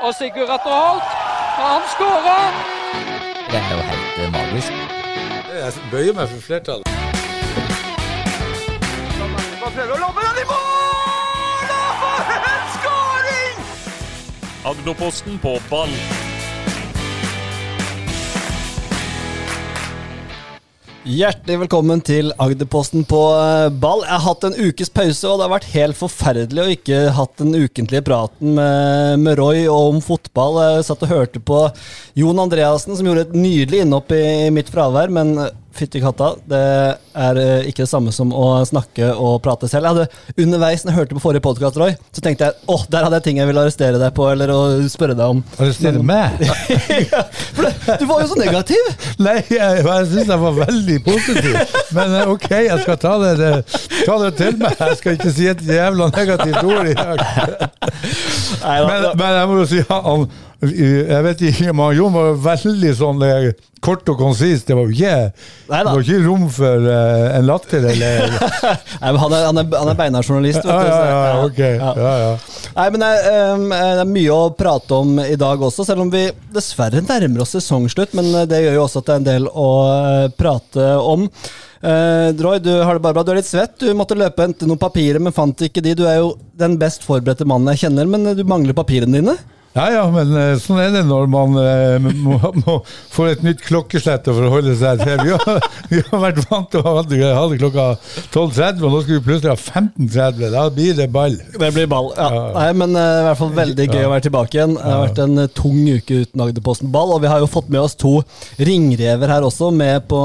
Og Sigurd Atter Holt, han skårer! Det er jo helt eh, magisk. Jeg bøyer meg for flertallet. Agderposten på ball. Hjertelig velkommen til Agderposten på eh, ball. Jeg har hatt en ukes pause, og det har vært helt forferdelig å ikke hatt den ukentlige praten med, med Roy om fotball. Jeg satt og hørte på Jon Andreassen, som gjorde et nydelig innhopp i, i mitt fravær, men fytti katta, det er eh, ikke det samme som å snakke og prate selv. Jeg hadde Underveis når jeg hørte på forrige podkast, Roy, så tenkte jeg åh, der hadde jeg ting jeg ville arrestere deg på, eller å spørre deg om. Arrestere meg? ja, for det, du var jo så negativ! Nei, jeg, jeg syns jeg var veldig positiv. Men eh, ok, jeg skal ta det, det, ta det til meg. Jeg skal ikke si et jævla negativt ord i dag. Nei, da, Men, men jeg må jo si han, Jeg vet ikke, men Jon var veldig sånn eh, kort og konsis. Det var jo ikke, det var ikke rom for uh, en latter, eller Nei, men han er, han er, han er beinhardjournalist. vet Ja, du, ja, ja, okay. Ja. Ja, ja. Nei, men det er, um, det er mye å prate om i dag også, selv om vi dessverre nærmer oss sesongslutt. Men det gjør jo også at det er en del å eh, prate om. Uh, Roy, du har det bare bra. Du er litt svett. Du måtte løpe og hente noen papirer, men fant ikke de. Du er jo den best forberedte mannen jeg kjenner, men du mangler papirene dine. Ja ja, men eh, sånn er det når man eh, må, må få et nytt klokkeslett å forholde seg til. Vi har, vi har vært vant til å ha det, klokka 12.30, og nå skal vi plutselig ha 15.30. Da blir det ball. Det blir ball. Ja. Ja. Nei, men eh, i hvert fall veldig gøy å være tilbake igjen. Det har vært en tung uke uten Agderposten ball, og vi har jo fått med oss to ringrever her også med på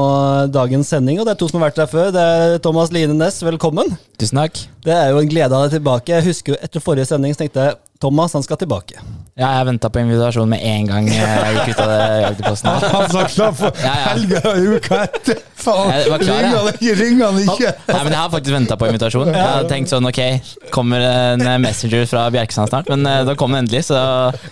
dagens sending. Og det er to som har vært der før. Det er Thomas Line Næss, velkommen. Tusen takk. Det er jo en glede av deg tilbake. Jeg husker jo etter forrige sending så tenkte jeg Thomas han skal tilbake. Ja, jeg venta på invitasjon med en gang jeg gikk ut av her. Han sa klar for Ja, ja. helga uka etter! Faen! Jeg Ringer han ikke? Ringer han ikke? Nei, men Jeg har faktisk venta på invitasjon. Jeg har tenkt sånn, ok, kommer en messenger fra Bjerkestrand snart? Men eh, da kom den endelig, så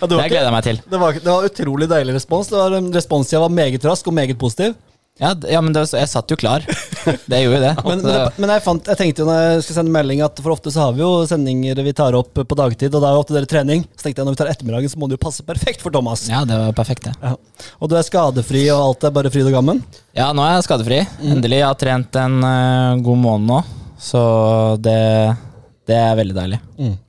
det det gleder jeg meg til. Det var, det var utrolig deilig respons. Det var, responstida var meget rask og meget positiv. Ja, ja men det, jeg satt jo klar. Det gjorde jo det. Men, men, det- men jeg, fant, jeg tenkte jo når jeg skulle sende melding at for ofte så har vi jo sendinger vi tar opp på dagtid, og da er jo ofte dere trening. Så tenkte jeg når vi tar ettermiddagen, så må det jo passe perfekt for Thomas. ja, det var perfekt, det. Ja. Og du er skadefri, og alt er bare fryd og gammen? Ja, nå er jeg skadefri. Endelig. Jeg har trent en uh, god måned nå, så det, det er veldig deilig.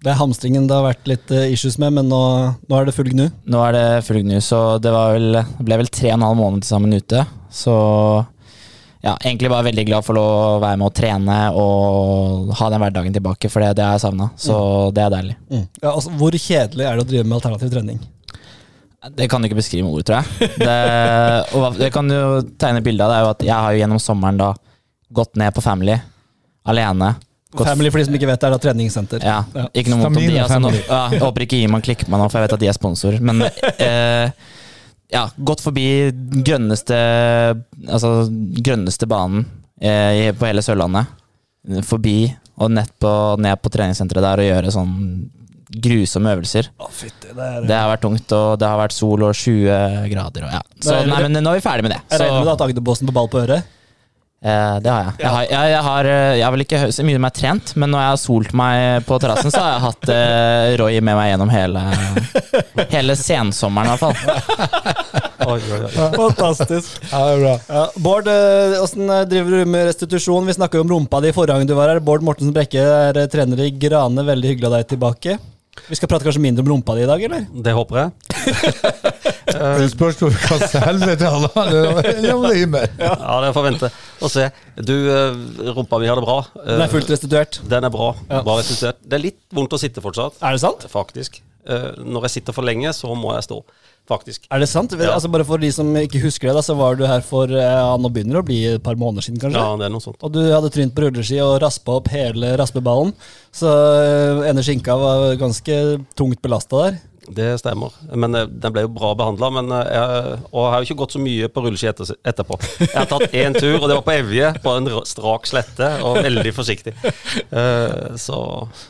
Det er hamstringen det har vært litt eh, issues med, men nå, nå er det full gnu. Nå er det full gnu, så det var vel, ble vel tre og en halv måned til sammen ute. Så ja, egentlig bare veldig glad for å være med og trene og ha den hverdagen tilbake, for det, det har jeg savna. Så det er deilig. Ja, altså, hvor kjedelig er det å drive med alternativ trening? Det kan du ikke beskrive med ord, tror jeg. Det, og det kan du tegne bilde av, det er jo at jeg har jo gjennom sommeren da gått ned på Family alene. Gått Family for de som ikke vet, er da treningssenter. Ja, Ja. ikke noe mot om de. Altså, nå, ja, jeg håper ikke Iman klikker meg nå, for jeg vet at de er sponsor. Men eh, ja, gått forbi grønneste Altså grønneste banen eh, på hele Sørlandet. Forbi og på, ned på treningssenteret der og gjøre sånn grusomme øvelser. Å, fytti, det er Det har vært tungt, og det har vært sol og 20 grader. Og ja. Så er- nei, men nå er vi ferdig med det. Jeg det regner med at Agderposten på ball på øret? Eh, det har jeg. Jeg har, jeg, jeg, har, eh, jeg har vel ikke så mye meg trent, men når jeg har solt meg på terrassen, så har jeg hatt eh, Roy med meg gjennom hele, hele sensommeren, i hvert fall. Fantastisk. Ja, det er bra. Ja, Bård, åssen driver du med restitusjon? Vi snakka jo om rumpa di forrige gang du var her. Bård Mortensen Brekke er trener i Grane. Veldig hyggelig av deg tilbake. Vi skal prate kanskje mindre om rumpa di i dag, eller? Det håper jeg. Det spørs hva helvete han har. Ja, det får vente og se. Du, eh, rumpa mi har det bra. Eh, Den er fullt restituert. Den er bra. Ja. Bra restituert. Det er litt vondt å sitte fortsatt, Er det sant? faktisk. Eh, Når jeg sitter for lenge, så må jeg stå. Faktisk. Er det sant? Ja. Altså Bare for de som ikke husker det, da, så var du her for eh, ja, Nå begynner det å bli et par måneder siden, kanskje? Ja, det er noe sånt. Og du hadde trynt på rulleski og raspa opp hele raspeballen. Så eh, ene skinka var ganske tungt belasta der. Det stemmer. Men eh, den ble jo bra behandla. Men eh, og jeg har jo ikke gått så mye på rulleski etter, etterpå. Jeg har tatt én tur, og det var på Evje, på en strak slette, og veldig forsiktig. Uh, så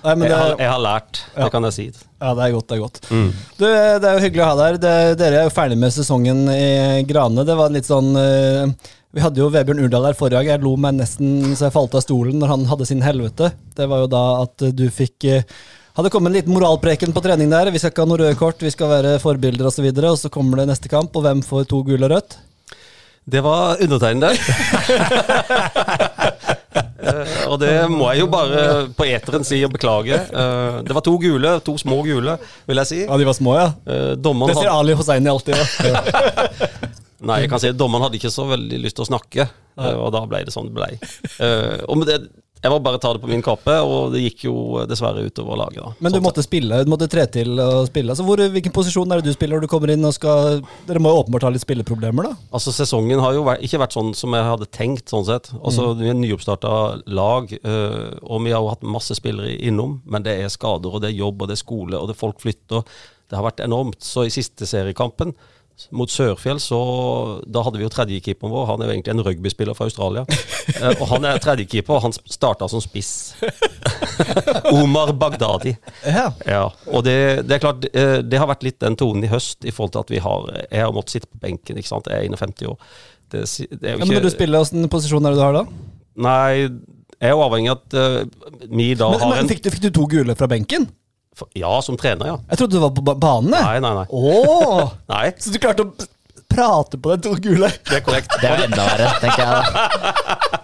Nei, jeg, har, jeg har lært, Ja. det kan jeg si. Ja, det er godt. Det er godt. Du, eh, det er jo hyggelig å ha deg her. Det- Dere er jo ferdig med sesongen i Grane. Det var litt sånn uh, Vi hadde jo Vebjørn Urdal her forrige dag. Jeg lo meg nesten så jeg falt av stolen når han hadde sin helvete. Det var jo da at du fikk Hadde kommet en liten moralpreken på trening der. Vi skal ikke ha noe røde kort, vi skal være forbilder osv. Og, og så kommer det neste kamp, og hvem får to gule og rødt? Det var undertegnede. uh, og det må jeg jo bare på eteren si og beklage. Uh, det var to gule, to små gule, vil jeg si. Ja, de var små, ja. Uh, Det sier Ali Hosseini alltid. Ja. nei, jeg kan si at dommeren hadde ikke så veldig lyst til å snakke, eh, og da ble det sånn det ble. Eh, og det, jeg må bare ta det på min kappe, og det gikk jo dessverre utover laget. da. Men du Sånn måtte spille, du måtte tre til og spille. Altså, hvor, hvilken posisjon er det du spiller når du kommer inn og skal Dere må jo åpenbart ha litt spilleproblemer, da? Altså Sesongen har jo ikke vært sånn som jeg hadde tenkt. sånn sett. Altså Vi er nyoppstarta lag, øh, og vi har jo hatt masse spillere innom. Men det er skader, og det er jobb, og det er skole, og det er folk flytter. Det har vært enormt. Så i siste seriekampen mot Sørfjell, så da hadde vi jo tredjekeeperen vår. Han er jo egentlig en rugbyspiller fra Australia. Eh, og han er tredjekeeper, og han starta som spiss. Omar Bagdadi. Ja. Ja, og det, det er klart, eh, det har vært litt den tonen i høst i forhold til at vi har Jeg har måttet sitte på benken, ikke sant. Jeg er 51 år. Det, det er jo Ja, men når du ikke spiller, hvilken posisjon er det du har da? Nei, jeg er jo avhengig av at uh, vi da Men, har men en fikk, du, fikk du to gule fra benken? Ja, som trener, ja. Jeg trodde du var på ba- banen. Nei, nei, nei. Åh, Nei, Så du klarte å prate på den to gule? det er korrekt. Det er enda verre, tenker jeg. da.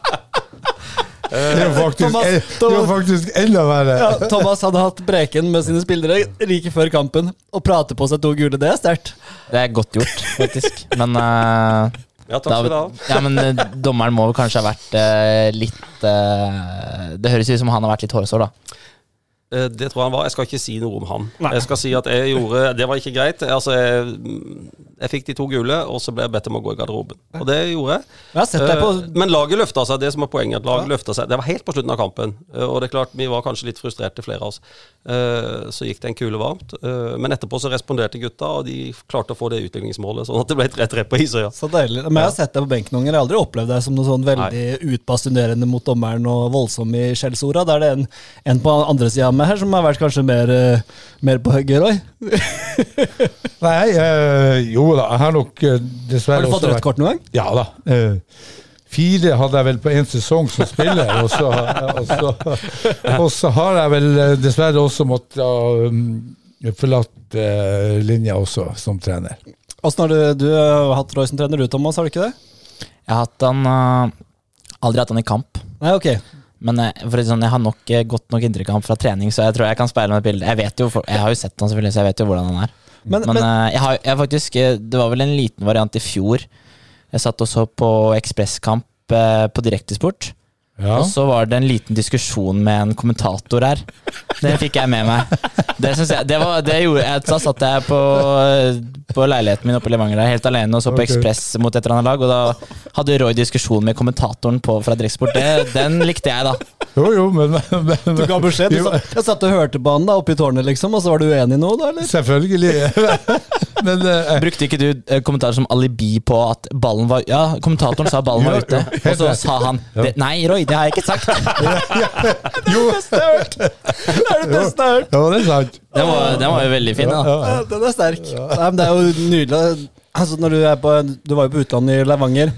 Det er jo faktisk, Thomas, er Thomas. faktisk enda verre. Ja, Thomas hadde hatt Breken med sine spillere like før kampen. Å prate på seg to gule, det er sterkt. Det er godt gjort, faktisk. Men uh Ja, takk skal du ha. ja, men eh, dommeren må vel kanskje ha vært uh, litt uh, Det høres ut som han har vært litt hårsår, da. Eh, Det tror jeg han var. Jeg skal ikke si noe om han. Jeg skal si at jeg gjorde Det var ikke greit. Altså, jeg, jeg fikk de to gule, og så ble jeg bedt om å gå i garderoben. Og det gjorde jeg. Jeg på Eh, Men laget løfta seg. Det som er poenget, laget løfta seg. Det var helt på slutten av kampen. Eh, Og det er klart, vi var kanskje litt frustrerte, flere av oss. Så gikk det en kule varmt. Men etterpå så responderte gutta, og de klarte å få det utligningsmålet, sånn at det ble 3-3 på Isøya. Så deilig. Men jeg har sett deg på benken noen ganger. Jeg har aldri opplevd deg som noe sånn veldig utbasunerende mot dommeren og voldsom i skjellsorda. Da er det en, en på andre sida meg her som har vært kanskje mer, eh, mer på hugget, Roy. Nei, øh, jo da, jeg har nok eh, dessverre Har du fått rødt kort noen gang? Ja da. Uh, fire hadde jeg vel på én sesong som spiller, og så, og, så, og så har jeg vel dessverre også måttet uh, forlate uh, linja også, som trener. Åssen har du, du har hatt Roy som trener, du Thomas, har du ikke det? Jeg har hatt han Aldri hatt han i kamp. Nei, ok. Men eh, for sånn, jeg har nok, eh, godt nok inntrykk av ham fra trening, så jeg tror jeg kan speile meg et bilde. Jeg vet jo, jeg har jo sett han selvfølgelig, så jeg vet jo hvordan han er. Men, Men, men, eh, jeg har jeg faktisk Det var vel en liten variant i fjor. Jeg satt og så på Ekspresskamp på Direktesport. Ja. Og så var det en liten diskusjon med en kommentator her. Det fikk jeg med meg. Det synes jeg, det var, det gjorde, jeg, Da satt jeg på, på leiligheten min oppe i Levanger helt alene og så på okay. Ekspress mot et eller annet lag. Og da hadde Roy diskusjon med kommentatoren på, fra Driksport. Den likte jeg, da. Jo, jo, men, men du ga beskjed? Du satt, jeg satt og hørte på han da, oppe i tårnet, liksom, og så var du uenig i noe, da, eller? Selvfølgelig. Men uh, Brukte ikke du eh, kommentarer som alibi på at ballen var Ja, kommentatoren sa ballen var ute, og så sa han det, Nei, Roy, det har jeg ikke sagt. Det er det beste jeg har hørt! ja, det er sant. Den var, den var jo veldig fin, da. Ja, Den er sterk. Nei, men det er jo nydelig. Altså, når du, er på, du var jo på utlandet i Levanger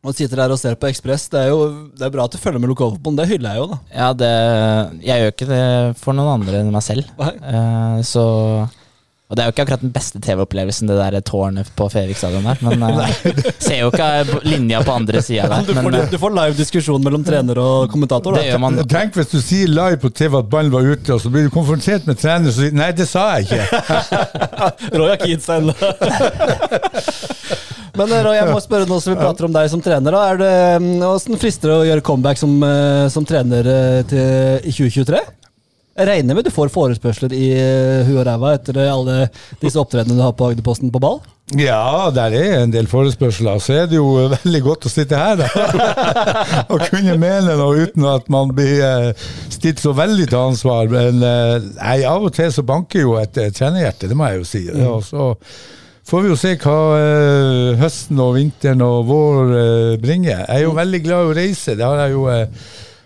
og sitter der og ser på Ekspress. Det er jo det er bra at du følger med lokalfotballen. Det hyller jeg jo, da. Ja, det Jeg gjør ikke det for noen andre enn meg selv. Nei. Uh, så Og det er jo ikke akkurat den beste TV-opplevelsen, det der tårnet på Fevik stadion der. Men uh, ser jo ikke eh, linja på andre sida der. Du får, Men eh, du får live diskusjon mellom trener og kommentator. det Da. gjør man. Tenk hvis du sier live på TV at ballen var ute, og så blir du konfrontert med trener som sier Nei, det sa jeg ikke. Roy har seg. Men Roy, jeg må spørre nå som vi prater om deg som trener. Da. Er det, mm, Hvordan frister det å gjøre comeback som, som trener til, i 2023? Regner med du får forespørsler i eh, huet og ræva etter eh, alle disse opptredenene du har på Agderposten på ball? Ja, der er en del forespørsler. Så er det jo veldig godt å sitte her, da. og kunne mene noe uten at man blir eh, stilt så veldig til ansvar. Men nei, av og til så banker jo et trenerhjerte, det må jeg jo si. Ja, og så får vi jo se hva høsten og vinteren og vår bringer. Jeg er jo veldig glad i å reise. Det har jeg jo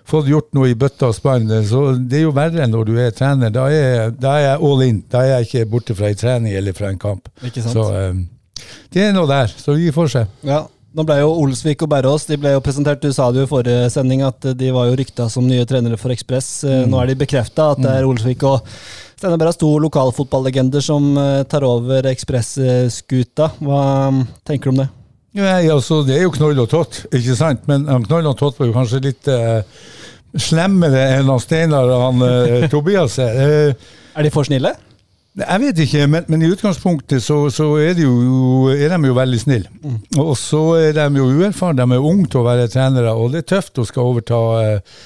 fått gjort noe i bøtta og spann. Så det er jo verre når du er trener. Da er, da er jeg all in. Da er jeg ikke borte fra en trening eller fra en kamp. Så um, det er noe der. Så vi får se. Ja. Nå ble jo Olsvik og Berrås de ble jo presentert, du sa det jo i forrige sending at de var jo rykta som nye trenere for Ekspress. Mm. Nå er de bekrefta at det er Olsvik og Steinar Berrås, to lokalfotballegender som eh, tar over Ekspress-skuta. Hva mm, tenker du om det? Ja, altså, det er jo Knoll og Tott, ikke sant? Men han Knoll og Tott var jo kanskje litt eh, slemmere enn han Steinar og han eh, Tobias er. Eh, Er de for snille? Jeg vet ikke, men, men i utgangspunktet så, så er, de jo, er de jo veldig snille. Og så er de jo uerfarne, de er unge til å være trenere, og det er tøft å skal overta eh,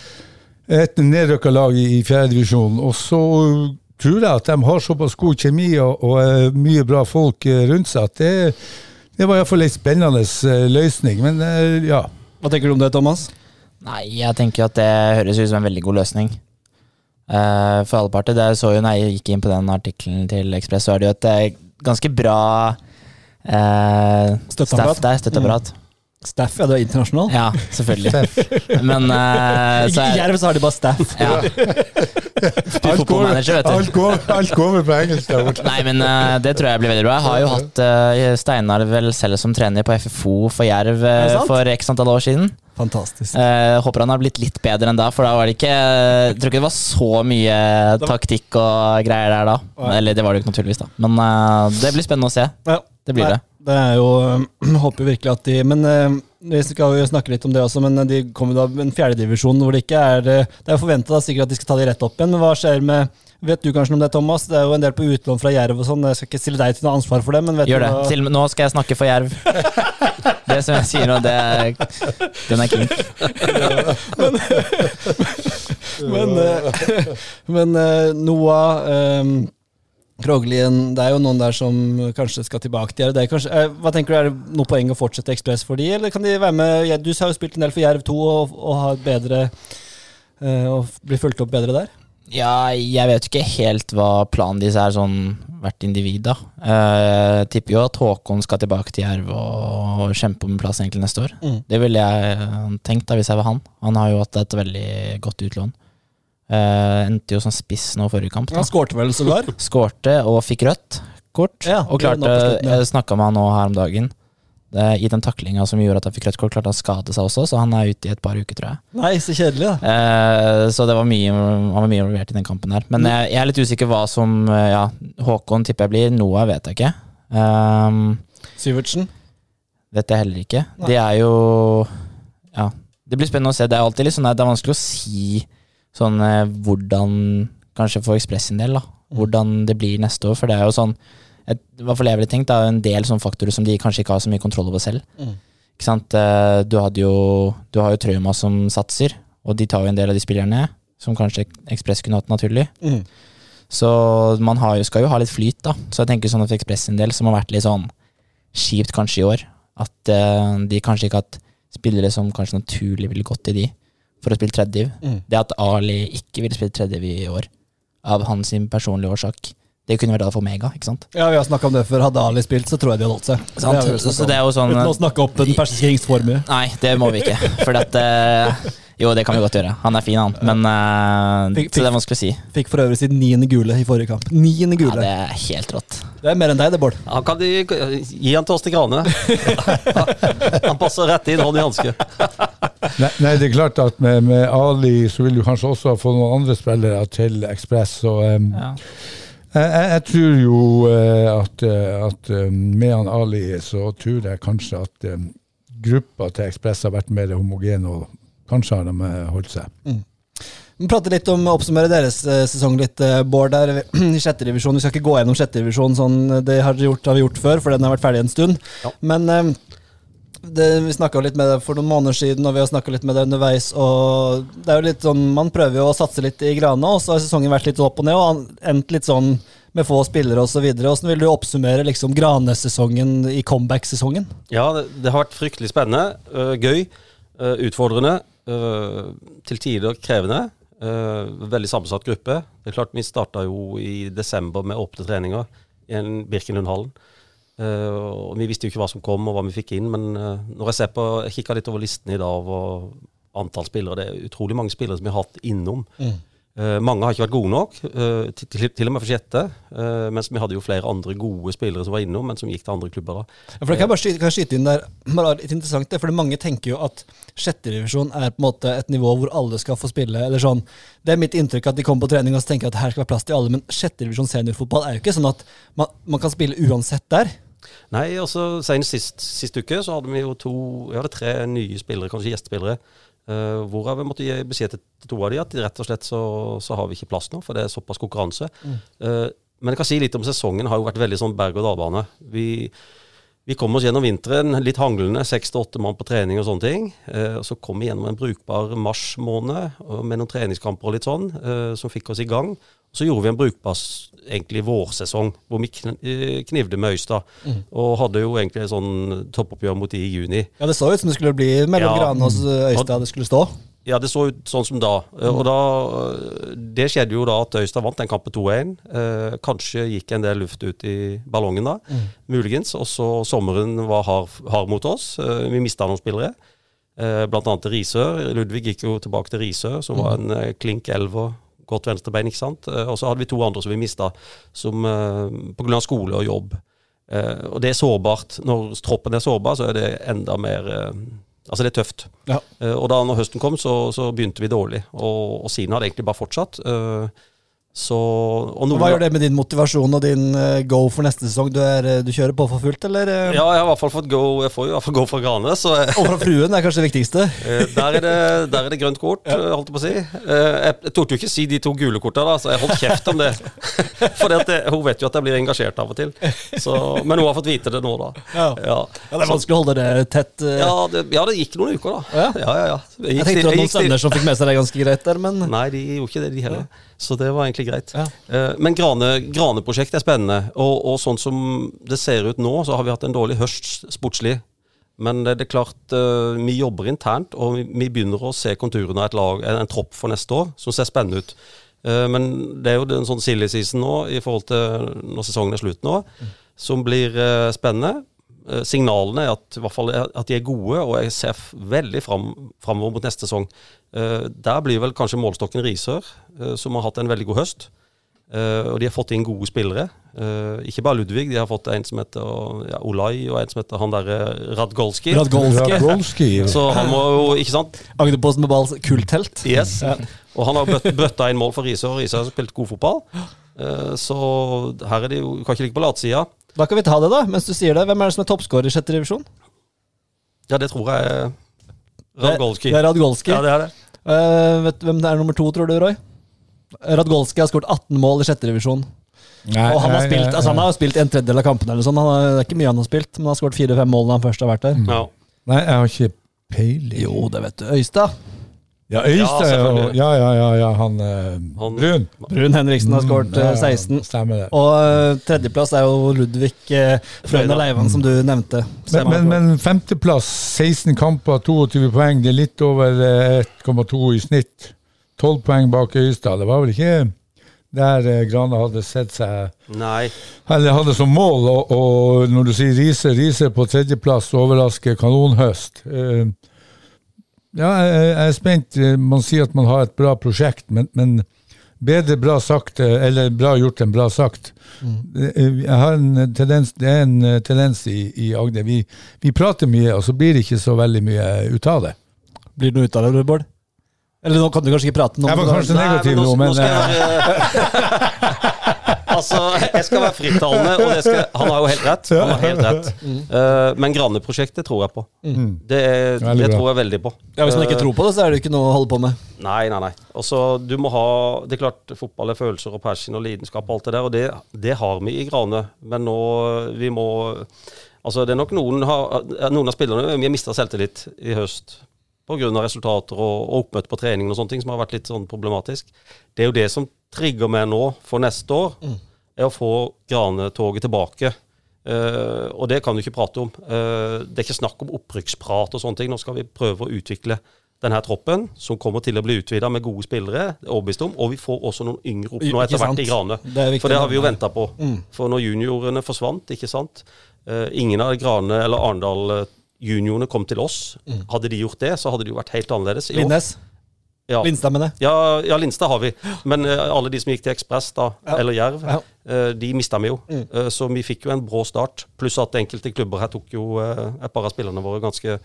et nedrykka lag i, fjerdedivisjon. Og så tror jeg at de har såpass god kjemi og, og eh, mye bra folk eh, rundt seg at det, det var iallfall en spennende eh, løsning. Men eh, ja. Hva tenker du om det, Thomas? Nei, jeg tenker at det høres ut som en veldig god løsning. Eh, for alle parter. Det så jo når jeg gikk inn på den artikkelen til Ekspress, så er det jo et ganske bra eh, Støtteapparat. Staff, ja, du er internasjonal? Ja, selvfølgelig. Men uh, så I er, Jerv så har de bare staff. ja. Du er fotballmanager, vet du. alt, går, alt går på engelsk der borte. Nei, men uh, det tror jeg blir veldig bra. Jeg har jo hatt uh, Steinar vel selv som trener på FFO for Jerv for x antall år siden. Fantastisk. Uh, håper han har blitt litt bedre enn da, for da var det ikke Jeg tror ikke det var så mye taktikk og greier der da. Eller det var det jo ikke naturligvis, da. Men det blir spennende å se. Det blir det. Det er jo Håper virkelig at de Men eh, vi skal jo snakke litt om det også, men de kommer da en fjerdedivisjon hvor det ikke er eh, Det er forventa sikkert at de skal ta de rett opp igjen, men hva skjer med Vet du kanskje noe om det, Thomas? Det er jo en del på utlån fra Jerv og sånn. Jeg skal ikke stille deg til noe ansvar for det, men vet Gjør du det. Til, nå skal jeg snakke for Jerv. Det som jeg sier nå, det er Den er king. Men, men, men men Noah eh, Kroglien, det er jo noen der som kanskje skal tilbake til Jerv. Er kanskje, eh, hva tenker du, Er det noe poeng å fortsette Ekspress for de, eller kan de være med Du har jo spilt en del for Jerv 2 og, og har bedre eh, Og blir fulgt opp bedre der? Ja, jeg vet ikke helt hva planen deres er sånn hvert individ, da. Eh, Jeg tipper jo at Håkon skal tilbake til Jerv og, kjempe om plass egentlig neste år. Mm. Det ville jeg eh, tenkt da hvis jeg var han. Han har jo hatt et veldig godt utlån. Eh, endte jo som spiss nå forrige kamp. Da. Han skårte vel sågar? Skårte og fikk rødt kort. Ja, og klarte, ja. jeg snakka med han nå her om dagen. Det, I den taklinga som gjorde at han fikk rødt kort, klarte han å skade seg også, så han er ute i et par uker, tror jeg. Nei, så kjedelig, da. uh, så det var mye, han var mye involvert i den kampen der. Men jeg, jeg er litt usikker hva som eh, Ja, Håkon tipper jeg blir. Noah vet jeg ikke. Um, Syvertsen. vet jeg heller ikke. Nei. Det er jo Ja. Det blir spennende å se. Det er alltid litt sånn Det er vanskelig å si sånn eh, hvordan Kanskje for Ekspress sin del, da. Hvordan det blir neste år. For det er jo sånn et, I hvert fall jeg ville tenkt, det er en del sånne faktorer som de kanskje ikke har så mye kontroll over selv. Mm. Ikke sant? Eh, Du, hadde jo, du har jo Trauma som satser, og de tar jo en del av de spillerne som kanskje Ekspress kunne hatt naturlig. Mm. Så man har jo, skal jo ha litt flyt, da. Så jeg tenker sånn for Ekspress sin del, som har vært litt sånn kjipt kanskje i år, at eh, de kanskje ikke har hatt spillere som kanskje naturlig ville gått til de for å spille tredjediv. Mm. Det at Ali ikke ville spille tredjediv i år, av hans personlige årsak, det kunne vært da for mega, ikke sant? Ja, vi har snakka om det før. Hadde Ali spilt, så tror jeg de hadde holdt seg. Det har Så, det er jo sånn Uten å snakke opp den persiske rings formue. Nei, det må vi ikke. For at eh, Jo, det kan vi godt gjøre. Han er fin, han. Men uh, Fikk- Så det er vanskelig å si. Fikk for øvrig sitt niende gule i forrige kamp. Niende Ja, det er helt rått. det er mer enn deg, det, Bård. Han kan de, gi han til oss til Grane. han passer rett inn, hånd i hanske. Nei, nei, det er klart at med, med Ali så vil du kanskje også få noen andre spillere til Ekspress. Um, Ja. jeg, jeg, jeg tror jo eh, at, eh, at med han Ali så tror jeg kanskje at um, gruppa til Ekspress har vært mer homogen, og kanskje har de eh, holdt seg. Vi prater litt om oppsummere deres eh, sesong litt, eh, Bård. Der i sjette divisjon. Vi skal ikke gå gjennom sjette divisjon, sånn, det har, gjort, har vi gjort før, for den har vært ferdig en stund. Ja. Men det, vi snakka litt med deg for noen måneder siden, og vi har snakka litt med deg underveis. og det er jo litt sånn, Man prøver jo å satse litt i Grana, og så har sesongen vært litt opp og ned, og endt litt sånn med få spillere osv. Hvordan vil du oppsummere liksom Grane-sesongen i comeback-sesongen? Ja, det, det har vært fryktelig spennende. gøy. utfordrende. Øh, til tider krevende. Uh, veldig sammensatt gruppe. Det er klart Vi starta jo i desember med åpne treninger i en Birkenlundhallen. Uh, og vi visste jo ikke hva som kom og hva vi fikk inn, men uh, når jeg ser på, jeg kikka litt over listen i dag over antall spillere, det er utrolig mange spillere som vi har hatt innom. Mm. Eh, mange har ikke vært gode nok, eh, til, til, og med for sjette. eh, mens vi hadde jo flere andre gode spillere som var innom, men som gikk til andre klubber. da. Ja, for det kan jeg bare skyte, kan jeg skyte inn der, bare litt interessant det, for mange tenker jo at sjetterevisjon er på en måte et nivå hvor alle skal få spille. eller sånn. Det er mitt inntrykk at de kommer på trening og så tenker at her skal være plass til alle, men sjetterevisjon seniorfotball er jo ikke sånn at man, man kan spille uansett der. Nei, altså senest sist, sist uke så hadde vi jo to, vi hadde tre nye spillere, kanskje gjestespillere. Uh, hvorav vi måtte gi beskjed til to av de at rett og slett så, så har vi ikke plass nå, for det er såpass konkurranse. Eh, men jeg kan si litt om sesongen. har jo vært veldig sånn berg-og-dal-bane. Vi, vi kom oss gjennom vinteren litt hanglende, seks til åtte mann på trening og sånne ting. Uh, og så kom vi gjennom en brukbar mars måned med noen treningskamper og litt sånn, eh, som fikk oss i gang. Så gjorde vi en brukbar egentlig vårsesong, hvor vi eh, knivde med Øystad. Og hadde jo egentlig et sånn toppoppgjør mot de i juni. Ja, Det så ut som det skulle bli mellom Ja. Granås og Øystad det skulle stå. Ja, det så ut sånn som da. Eh, Og da eh, Det skjedde jo da at Øystad vant den kampen 2-1. Eh, kanskje gikk en del luft ut i ballongen da, muligens. Og så sommeren var hard, hard mot oss. Eh, vi mista noen spillere. Eh, annet til Risør. Ludvig gikk jo tilbake til Risør, som var en eh, klink elver. Godt venstrebein, ikke sant. Eh, og så hadde vi to andre som vi mista grunn pga. skole og jobb. Eh, og det er sårbart. Når troppen er sårbar, så er det enda mer eh, Altså, det er tøft. Ja. Eh, og da når høsten kom, så, så begynte vi dårlig. Og, og siden har det egentlig bare fortsatt. Så og Hva gjør det med din motivasjon og din eh, go for neste sesong? Du, er, eh, du kjører på for fullt, eller? eh? Ja, jeg har i hvert fall fått go, jeg får i hvert fall go fra Grane, så Og fra fruen er kanskje det viktigste? der, er det, der er det grønt kort, ja. holdt jeg på å si. Jeg, jeg torde jo ikke si de to gule korta, da, så jeg holdt kjeft om det. For hun vet jo at jeg blir engasjert av og til. Så, men hun har fått vite det nå, da. Ja. Ja, Ja, Det er vanskelig å holde det tett. ja, det, ja, det gikk noen uker, da. Ja. ja, ja. ja. gikk, Jeg tenkte det var noen stemmer sønner som fikk med seg det ganske greit der, men Nei, de gjorde ikke det, de heller. Så det var egentlig greit. Ja. Eh, Men Grane- Grane-prosjektet er spennende. Og, og sånn som det ser ut nå, så har vi hatt en dårlig høst sportslig. Men det det er klart, eh, vi jobber internt, og vi, vi begynner å se konturene av et lag, en, en tropp for neste år, som ser spennende ut. Eh, Men det er jo en sånn silly season nå, i forhold til når sesongen er slutt nå, som blir spennende. Eh, Signalene er at, i hvert fall, at de er gode, og jeg ser veldig fram, framover mot neste sesong. Eh, der blir vel kanskje målstokken Risør, eh, som har hatt en veldig god høst. Eh, og de har fått inn gode spillere. Eh, ikke bare Ludvig, de har fått en som heter ja, Olai, og en som heter han derre Radgolski. Radgolski, Radgolski. Så han må jo, ikke sant? Agderposten med balls kulthelt. Yes. Og han har bøtt, bøtta inn mål for Risør, og Risør har spilt god fotball. Eh, så her er de jo Kan ikke ligge på latsida. Da kan vi ta det, da, mens du sier det. Hvem er det som er toppskårer i sjette divisjon? Ja, det tror jeg er Radgolski. Det er Radgolski. Ja, det er det. Uh, vet du hvem det er nummer to, tror du, Roy? Radgolski har skåret 18 mål i sjette divisjon. Nei, Og han har spilt altså, han har spilt en tredjedel av kampene. eller sånn. Han har, det er ikke mye han har spilt, men han har skåret fire-fem mål når han først har vært der. No. Nei, jeg har ikke peiling. Jo, det vet du. Øystad. Ja, Øystein. Ja, ja, ja, ja, ja, han eh, Han- Brun. Brun Henriksen har skåret Ja, eh, ja, 16. Stemmer det. Og eh, tredjeplass er jo Ludvig Frøyna Leivan, som du nevnte. Men, men, men femteplass, 16 kamper, 22 poeng. Det er litt over eh, 1,2 i snitt. 12 poeng bak Øystad. Det var vel ikke der eh, Grane hadde sett seg Nei. Eller hadde som mål. Og, og når du sier Riise, Riise på tredjeplass overrasker kanonhøst. Eh, ja, jeg, jeg er spent. Man sier at man har et bra prosjekt, men, men bedre bra sagt, eller bra gjort enn bra sagt. Mm. Jeg har en tendens, det er en tendens i, i Agder. Vi, vi prater mye, og så blir det ikke så veldig mye ut av det. Blir det noe ut av det, Bård? Eller nå kan du kanskje ikke prate noe Jeg var kanskje negativ nå, men skal eh, jeg Altså, jeg skal være frittalende, og det skal, han har jo helt rett. Han har helt rett. Uh, men Grane-prosjektet tror jeg på. Det, er- det tror jeg veldig på. Ja, Hvis man ikke Eh, tror på det, så er det jo ikke noe å holde på med. Nei, nei, nei. Altså, du må ha Det er klart, fotball er følelser og passion og lidenskap og alt det der, og det, det har vi i Grane. Men nå Vi må Altså, det er nok noen, har, noen av spillerne Vi har mista selvtillit i høst pga. resultater og, og oppmøte på trening og sånne ting som har vært litt sånn problematisk. Det er jo det som trigger meg nå for neste år, er å få Grane-toget tilbake. Uh, og det kan du ikke prate om. Uh, det er ikke snakk om opprykksprat og sånne ting. Nå skal vi prøve å utvikle denne troppen, som kommer til å bli utvida med gode spillere, er overbevist om. Og vi får også noen yngre opp nå etter hvert i. Grane. Det For det har vi jo venta på. Mm. For når juniorene forsvant, ikke sant Uh, Ingen av Grane eller Arendal juniorene kom til oss. Hadde de gjort det, så hadde det jo vært helt annerledes. i år. Ja. Linstad, mener jeg. Ja, ja, Linstad har vi. Men uh, alle de som gikk til Ekspress, da, Ja. eller Jerv, Ja. uh, de mista vi jo. Eh, så vi fikk jo en brå start. Pluss at enkelte klubber her tok jo et par av spillerne våre ganske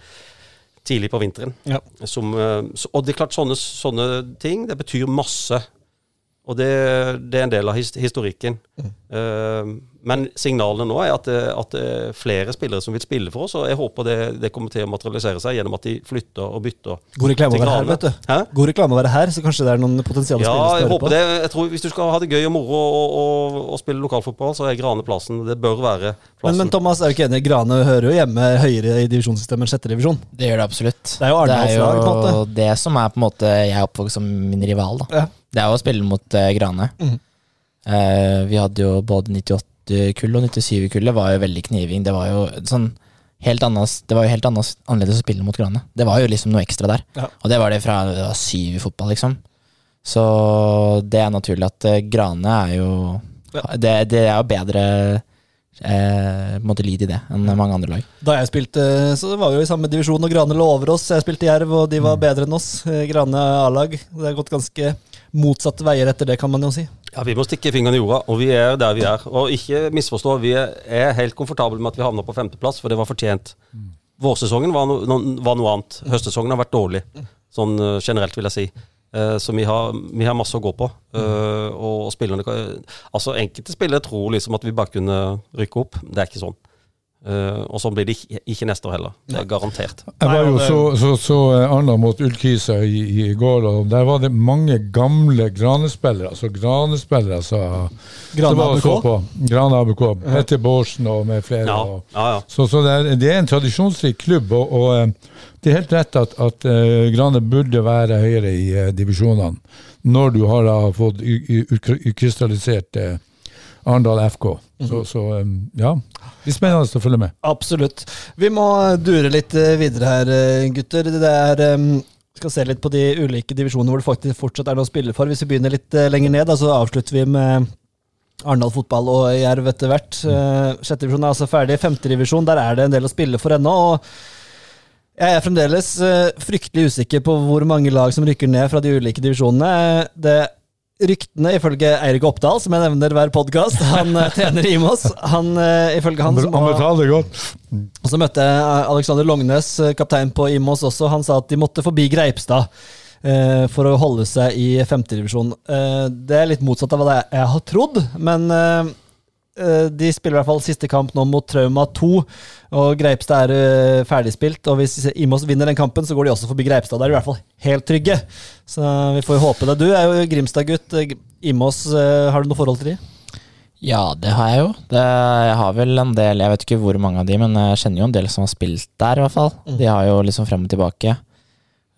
tidlig på vinteren. Ja. Som, så, og det er klart, sånne, sånne ting, det betyr masse. Og det, det er en del av his, historikken. Eh, men signalene nå er at det, at det er flere spillere som vil spille for oss, og jeg håper det, det kommer til å materialisere seg gjennom at de flytter og bytter. God reklame å være her, vet du. Hæ? God reklame å være her, så kanskje det er noen potensielle Ja, spillere jeg som hører håper på. det. Jeg tror Hvis du skal ha det gøy og moro og, og, og spille lokalfotball, så er Grane plassen. Det bør være Men, plassen. men Thomas, er du ikke enig? Grane hører jo hjemme høyere i divisjonssystemet enn sjette divisjon. Det gjør det absolutt. Det er jo Arendals lag, på en måte. det som er på en måte jeg er oppvokst som min rival. da. Ja. Det er jo å spille mot uh, Grane. Mhm. Eh, vi hadde jo både 98-kullet og 97-kullet var jo veldig kniving. Det var jo sånn helt annet, det var jo helt annerledes å spille mot Grane. Det var jo liksom noe ekstra der. Ja. Og det var det fra det var syv i fotball, liksom. Så det er naturlig at eh, Grane er jo Ja. det, det er jo bedre eh, måtte lide i det enn mange andre lag. Da jeg spilte, så var vi jo i samme divisjon, og Grane lå over oss. Jeg spilte Jerv, og de var bedre enn oss. Eh, Grane A-lag. Det har gått ganske motsatte veier etter det, kan man jo si. Ja, Vi må stikke fingeren i jorda, og vi er der vi er. Og ikke misforstå, vi er, helt komfortable med at vi havna på femteplass, for det var fortjent. Vårsesongen var, no, var noe annet. Høstsesongen har vært dårlig, sånn eh, generelt, vil jeg si. Eh, så vi har, vi har masse å gå på. Eh, og spillerne Altså, enkelte spillere tror liksom at vi bare kunne rykke opp. Det er ikke sånn. Eh, og sånn blir det ikke, ikke neste år heller. Det er garantert. Jeg var jo så, så, så Arendal mot Ullkisa i, i går, og der var det mange gamle Grane-spillere. Altså Grane-spillere sa Grane som ABK? så på. Grane ABK. Petter Bårdsen og med flere. Ja, og, ja. ja. så, så det, er, det er en tradisjonsrik klubb, og, og eh, det er helt rett at, at uh, Grane burde være høyere i uh, divisjonene når du har da fått ukrystallisert eh, Arendal FK. Så, så um, ja, det blir spennende å følge med. Absolutt. Vi må dure litt eh, videre her, eh, gutter. Det er um, skal se litt på de ulike divisjonene hvor det faktisk fortsatt er noe å spille for. Hvis vi begynner litt eh, lenger ned, da, så avslutter vi med Arendal fotball og Jerv etter hvert. Uh, Sjette divisjon er altså ferdig. Femte divisjon, der er det en del å spille for ennå. og jeg er fremdeles eh, fryktelig usikker på hvor mange lag som rykker ned fra de ulike divisjonene. Eh, Det Ryktene, ifølge Eirik Oppdal, som jeg nevner hver podkast, han eh, trener i Moss han, eh, Ifølge han Han, som og så møtte jeg Alexander Longnes, eh, kaptein på Imos også. Han sa at de måtte forbi Greipstad eh, for å holde seg i femtedivisjon. Eh, det er litt motsatt av hva jeg, har trodd, men eh, eh, de spiller i hvert fall siste kamp nå mot Trauma 2, og Greipstad er eh, ferdigspilt. Og hvis Imos vinner den kampen, så går de også forbi Greipstad. Da er de i hvert fall helt trygge. Så vi får håpe det. Du er jo Grimstad-gutt. Eh, Imos, eh, har du noe forhold til de? Ja, det har jeg jo. Det, jeg har vel en del, jeg vet ikke hvor mange av de, men jeg kjenner jo en del som har spilt der, i hvert fall. De har jo liksom frem og tilbake.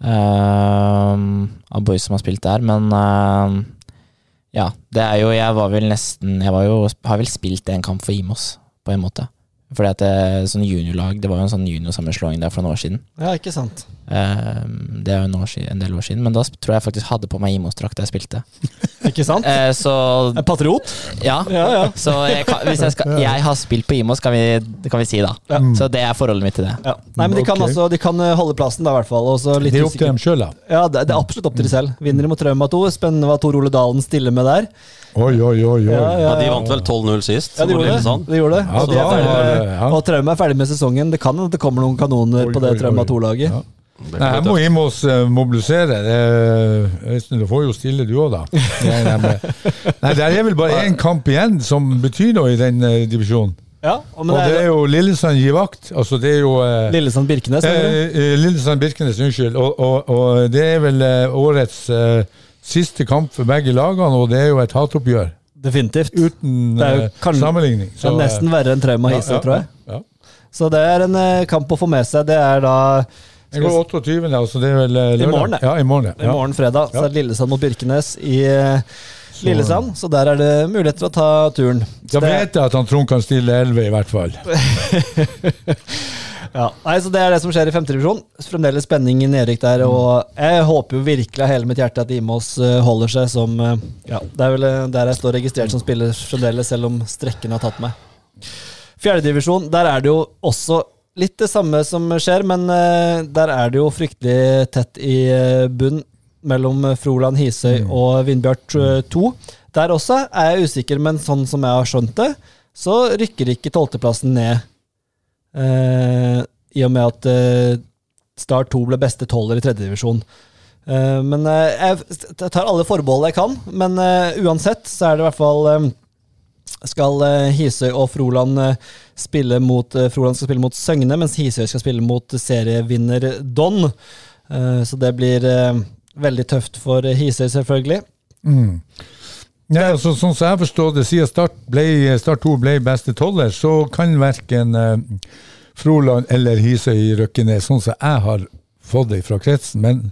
uh, av boys som har spilt der, men ehm, ja, det er jo Jeg var vel nesten Jeg var jo, har vel spilt en kamp for Imos, på en måte. Fordi at det, sånn juniorlag Det var jo en sånn juniorsammenslåing der for noen år siden. Ja, ikke sant. Ehm, det er jo en, år en del år siden, men da tror jeg faktisk hadde på meg Imos-drakt da jeg spilte. Ikke sant? Eh, så En patriot? ja, Ja, ja. så jeg, kan, hvis jeg, skal, jeg har spilt på Imos, kan vi, kan vi si da. Ja. Så det er forholdet mitt til det. Ja. Nei, men de kan, okay. altså, de kan eh, holde plassen, da, i hvert fall. Litt Det er opp til dem sjøl, da. Ja, det, det er absolutt opp til de selv. Vinner de mot Trauma 2. Spennende hva Tor Ole Dalen stiller med der. Oi, oi, oi. oi. Ja, Ja, De vant vel 12-0 sist. Ja, de gjorde det. Sånn. De gjorde det. Ja, og, de er ferdig og Trauma er ferdig med sesongen. Det kan hende det kommer noen kanoner Oi, på det Trauma oi. 2-laget. Nei, her må Imos uh, mobilisere. Øystein, du får jo stille, du òg, da. Nei, nei, men- nei, det er vel bare én kamp igjen som betyr noe i den eh, divisjonen. Ja, og, Og det er jo Lillesand gir vakt. Altså, det er jo eh, Lillesand Birkenes. eh, eh, Lillesand Birkenes, unnskyld. Og, og, og det er vel eh, årets eh, siste kamp for begge lagene, og det er jo et hatoppgjør. Definitivt. Uten jo eh, kan- sammenligning. Det er nesten verre enn Trauma ja, Hise, ja, tror jeg. Ja. Så det er en eh, kamp å få med seg. Det er da Det går 28., altså det er vel lørdag? I morgen. Ja, i morgen. i morgen fredag. Så er det Lillesand mot Birkenes i eh, Så- Lillesand. Så der er det mulighet til å ta turen. Så Da vet jeg at han Trond kan stille 11, i hvert fall. Ja, nei, så Det er det som skjer i femtedivisjon. Fremdeles spenning i nedrykk der. Og jeg håper jo virkelig av hele mitt hjerte at Imos eh, holder seg som eh, Ja, Det er vel eh, der jeg står registrert som spiller fremdeles, selv om strekken har tatt meg. Fjerdedivisjon, der er det jo også litt det samme som skjer, men der er det jo fryktelig tett i bunn. mellom Froland, Hisøy og Vindbjart 2. Der også er jeg usikker, men sånn som jeg har skjønt det, så rykker ikke tolvteplassen ned. Eh, I og med at eh, Start 2 ble beste tolver i tredjedivisjon. Uh, men eh, jeg tar alle forbehold jeg kan. Men eh, uansett så er det i hvert fall eh, skal eh, Hisøy og Froland eh, spille mot eh, Froland skal spille mot Søgne, mens Hisøy skal spille mot serievinner Don. Eh, så det blir eh, veldig tøft for Hisøy, selvfølgelig. Mm. Ja, altså, sånn som jeg forstår det, siden Start, ble, start 2 ble beste tolver, så kan verken eh, Froland eller Hisøy rykke ned, sånn som jeg har fått det fra kretsen. Men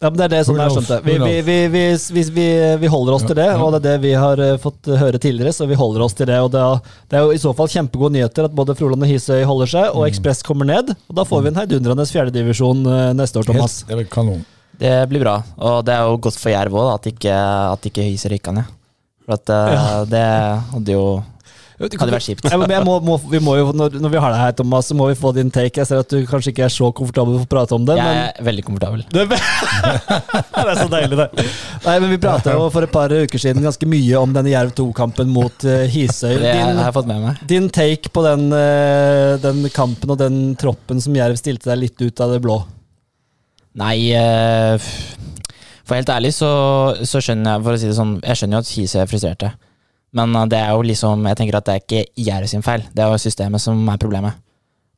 Ja, men Det er det som jeg skjønte. Vi, vi, vi, vi, vi, vi, vi holder oss til det, og det er det vi har eh, fått høre tidligere, så vi holder oss til det. og Det er, det er jo i så fall kjempegode nyheter at både Froland og Hisøy holder seg, Mm. og Ekspress kommer ned. og Da får vi en heidundrende fjerdedivisjon eh, neste år, Thomas. helt, det vel kanon. Det blir bra. Og det er jo godt for Jerv òg, at ikke, at ikke Hisøy rykka ned. For at eh, det hadde jo hadde vært kjipt. Ja, må, må, vi må jo, når, når vi har deg her, Thomas, så må vi få din take. Jeg ser at du kanskje ikke er så komfortabel for å prate om det, Jeg men er veldig komfortabel. det er, så deilig, det. Nei, men Vi prata jo for et par uker siden ganske mye om denne Jerv 2-kampen mot uh, Hisøy. Det har Din, jeg fått med meg. din take på den, uh, den kampen og den troppen som Jerv stilte deg litt ut av det blå? Nei, eh, for helt ærlig så, så skjønner jeg For å si det sånn, jeg skjønner jo at Hise er frustrerte. Men eh, det er jo liksom Jeg tenker at det er ikke Jerv sin feil. Det er jo systemet som er problemet.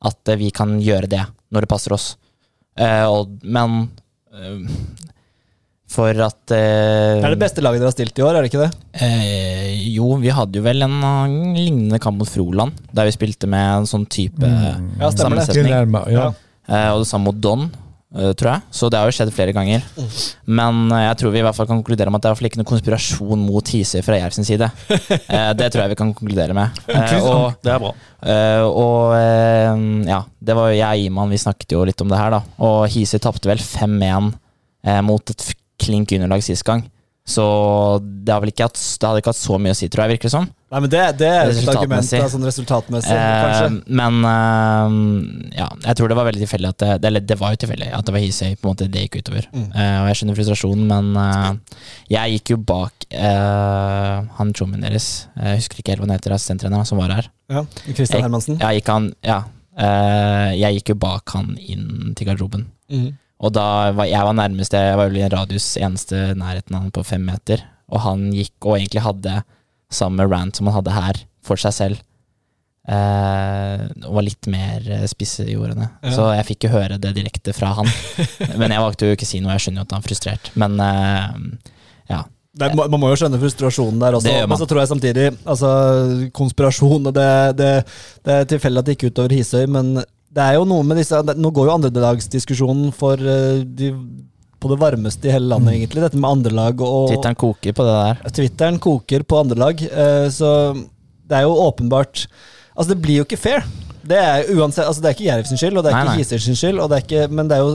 At eh, vi kan gjøre det når det passer oss. Uh, og, men uh, for at uh, Det er det beste laget dere har stilt i år, er det ikke det? Eh, jo, vi hadde jo vel en eh, lignende kamp mot Froland, der vi spilte med en sånn type Mm. Ja, sammensetning. Ja. Eh, og det samme mot Don, tror jeg. Så det har jo skjedd flere ganger. Men eh, jeg tror vi i hvert fall kan konkludere med at det er ikke noen konspirasjon mot Hisøy fra Jerv sin side. Eh, det tror jeg vi kan konkludere med. Eh, og Det er bra. eh, og eh, ja, det var jo jeg og Iman, vi snakket jo litt om det her, da. Og Hisøy tapte vel 5-1 eh, mot et klink underlag sist gang. Så det, hadde ikke hatt så mye å si, tror jeg, virker det som. Nei, men Det, det er et argument Resultatmessig. sånn resultatmessig, Eh, kanskje. men eh, ja, jeg tror det var veldig tilfeldig at det, det, eller det var jo tilfeldig at det var Hisøy på en måte det gikk utover. Mm. Eh, og jeg skjønner frustrasjonen, men eh, jeg gikk jo bak eh, han chommien deres. Jeg husker ikke helt hva han heter, assistenttreneren som var her. Ja, Christian Hermansen. Jeg gikk, han, ja, eh, jeg gikk jo bak han inn til garderoben. Mhm. Og da var jeg var nærmest, jeg var vel i en radius eneste nærheten av han på fem meter. Og han gikk og egentlig hadde samme rant som han hadde her, for seg selv. Eh, og var litt mer spissejordende. i ordene. Ja. Så jeg fikk jo høre det direkte fra han. Men jeg valgte jo ikke å si noe, jeg skjønner jo at han er frustrert. Men eh, ja. Er- man må jo skjønne frustrasjonen der også, men så tror jeg samtidig altså, Konspirasjon det, det, det er tilfeldig at det gikk utover Hisøy, men det er jo noe med disse Nå går jo andredagsdiskusjonen for eh, de, på det varmeste i hele landet, egentlig. Dette med andrelag og Twitteren koker på det der. Twitteren koker på andrelag, eh, så det er jo åpenbart Altså, det blir jo ikke fair. Det er uansett Altså, det er ikke Jerv sin skyld, og det er Nei, ikke Gisers skyld, og det er ikke, men det er jo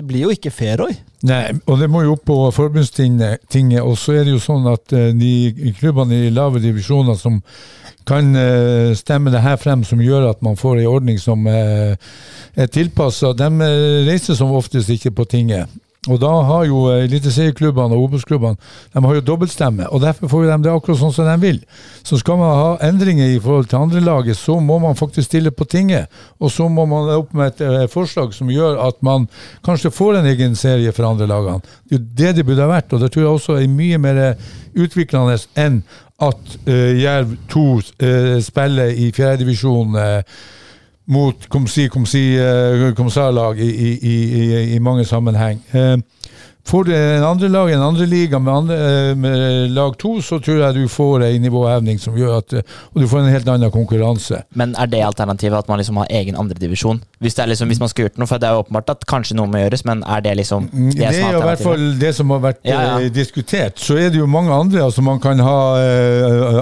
det blir jo ikke fair, Nei, og det må jo opp på forbundstinget, og så er det jo sånn at eh, de klubbene i lave divisjoner som kan eh, stemme det her frem, som gjør at man får en ordning som eh, er tilpassa, de reiser som oftest ikke på tinget. Og da har jo eh, eliteserieklubbene og Obos-klubbene de har jo dobbeltstemme, og derfor får de det akkurat sånn som de vil. Så skal man ha endringer i forhold til andrelaget, så må man faktisk stille på tinget. Og så må man opp med et eh, forslag som gjør at man kanskje får en egen serie for andre lagene. Det er jo det det burde ha vært, og det tror jeg også er mye mer utviklende enn at uh, Jerv 2 uh, spiller i fjerdedivisjon uh, mot kom si, kom si, eh, i, i, i, i, i mange sammenheng. Eh, Får du en andre lag, en andre liga med, andre, eh, med lag to, så tror jeg du får en nivåhevning som gjør at Og du får en helt annen konkurranse. Men er det alternativet at man liksom har egen andredivisjon? Hvis, det er liksom, hvis man skal gjort noe, for det er jo åpenbart at kanskje noe må gjøres, men er det liksom Mm, Det det, er i hvert fall det som har vært Ja, ja. diskutert. Så er det jo mange andre. altså Man kan ha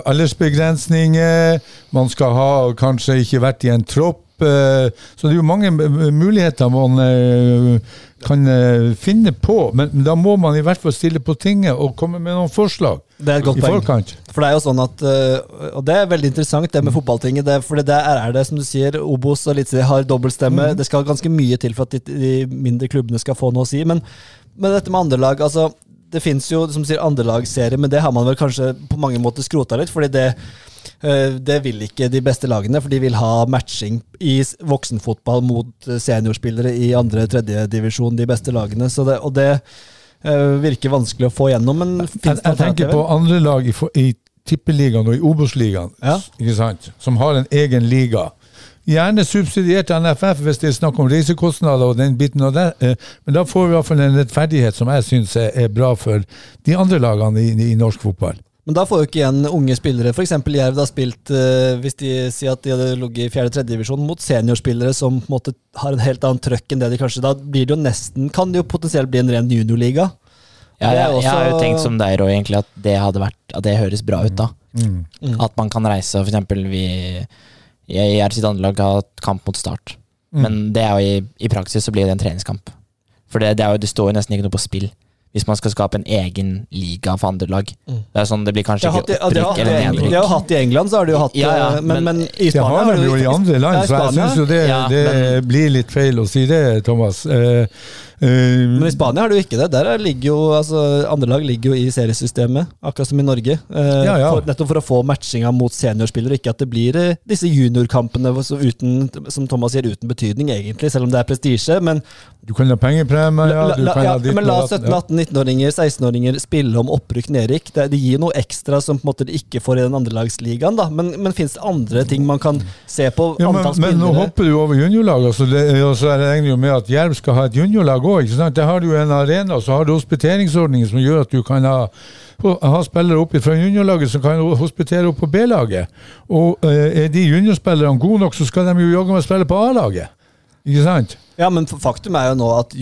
aldersbegrensninger. Man skal ha kanskje ikke vært i en tropp. Eh, så det er jo mange muligheter man eh, kan eh, finne på. Men da må man i hvert fall stille på tinget og komme med noen forslag Det er et godt poeng. For det er jo sånn at, og det er veldig interessant det med fotballtinget, det, for det er det, som du sier, Obos og Eliteserie har dobbeltstemme. Det skal ganske mye til for at de, de mindre klubbene skal få noe å si. Men, men dette med andre lag, altså det fins jo som du sier andrelagsserie, men det har man vel kanskje på mange måter skrota litt. fordi det, det vil ikke de beste lagene, for de vil ha matching i voksenfotball mot eh, seniorspillere i andre-tredje divisjon, de beste lagene. Så det, og det eh, virker vanskelig å få gjennom, men Jeg, jeg, jeg tenker på andre lag i, i Tippeligaen og i Obos-ligaen, Ja. som har en egen liga. Gjerne subsidiert av NFF hvis det er snakk om reisekostnader og den biten det. eh, Men da får vi i hvert fall en rettferdighet som jeg syns er bra for de andre lagene i, i norsk fotball. Men da får jo ikke igjen unge spillere. F.eks. Jerv har spilt, eh, hvis de sier at de hadde ligget i fjerde-tredje divisjon, mot seniorspillere som på en måte har en helt annen trøkk enn det de kanskje Da blir det jo nesten, kan det jo potensielt bli en ren juniorliga. Ja, jeg, jeg har jo tenkt som deg, Roy, egentlig at det hadde vært At det høres bra ut, da. Mm. Mm. At man kan reise, eksempel vi i er sitt andre lag har hatt kamp mot Start. Mm. Men det er jo i, i praksis så blir det en treningskamp. For det, det, er jo, det står jo nesten ikke noe på spill hvis man skal skape en egen liga for andre lag. Mm. Det er sånn, det blir kanskje ikke opprykk eller nedrykk. Det har hatt i England, så har de jo hatt ja, ja, eh, men, men, men, i Spania Det har de jo i andre land, så jeg syns jo det, ja, det men, blir litt feil å si det, Thomas. Uh, men i Spania har du ikke det. Der ligger jo, altså, Andre lag ligger jo i seriesystemet, akkurat som i Norge. Uh, for, nettopp for å få matchinga mot seniorspillere, ikke at det blir disse juniorkampene uten, som Thomas sier, uten betydning, egentlig, selv om det er prestisje, men Du kan ha pengepremie, ja, du la, kan ha ditt Men la og datt. 19-åringer, 16-åringer spille om opprykk nedrykk. Det, det, gir noe ekstra som på en måte de ikke får i den andrelagsligaen. Men, men fins det andre ting man kan se på? Ja, men, men, nå hopper du over juniorlaget, altså og så regner jo med at Jerv skal ha et juniorlag òg. Der har du en arena, og så har du hospiteringsordningen som gjør at du kan ha, ha spillere opp fra juniorlaget som kan hospitere opp på B-laget. Og eh, er de juniorspillerne gode nok, så skal de jo jaggu meg spille på A-laget. Ikke sant? Ja, men faktum er jo nå at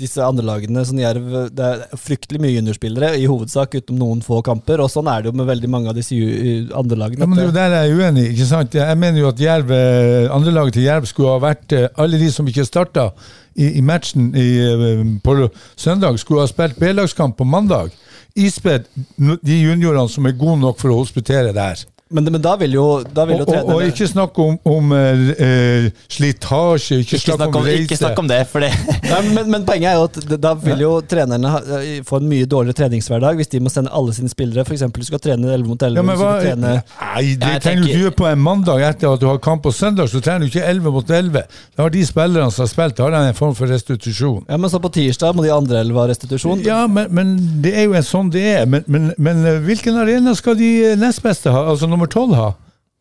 disse andre lagene, sånn Jerv, det er fryktelig mye juniorspillere, i hovedsak utenom noen få kamper. Og sånn er det jo med veldig mange av disse ju- andre lagene. Ja, men det er jo der jeg er uenig. ikke sant? Jeg mener jo at Jerv, eh, andrelaget til Jerv skulle ha vært eh, Alle de som ikke starta i, i matchen i, eh, på søndag, skulle ha spilt B-lagskamp på mandag. Ispedd de juniorene som er gode nok for å hospitere der. Men, men da vil jo, da vil jo Og, og, og ikke snakk om, om eh, slitasje, ikke, Ikke snakk om, reise. ikke snakk om det, for det Nei, men, men poenget er jo at da vil jo trenerne ha, eh, få en mye dårligere treningshverdag hvis de må sende alle sine spillere. F.eks. du skal trene 11 mot 11. Ja, men hva, trene nei, det Jeg tenker, du gjøre på en mandag etter at du har kamp på søndag. Så trener du ikke 11 mot 11. Da har de spillerne som har spilt, da har de en form for restitusjon. Ja, men så på tirsdag må de andre elleve ha restitusjon. Ja, men, men det er jo en sånn det er. Men, men, men hvilken arena skal de nest beste ha? Altså nummer tolv ha?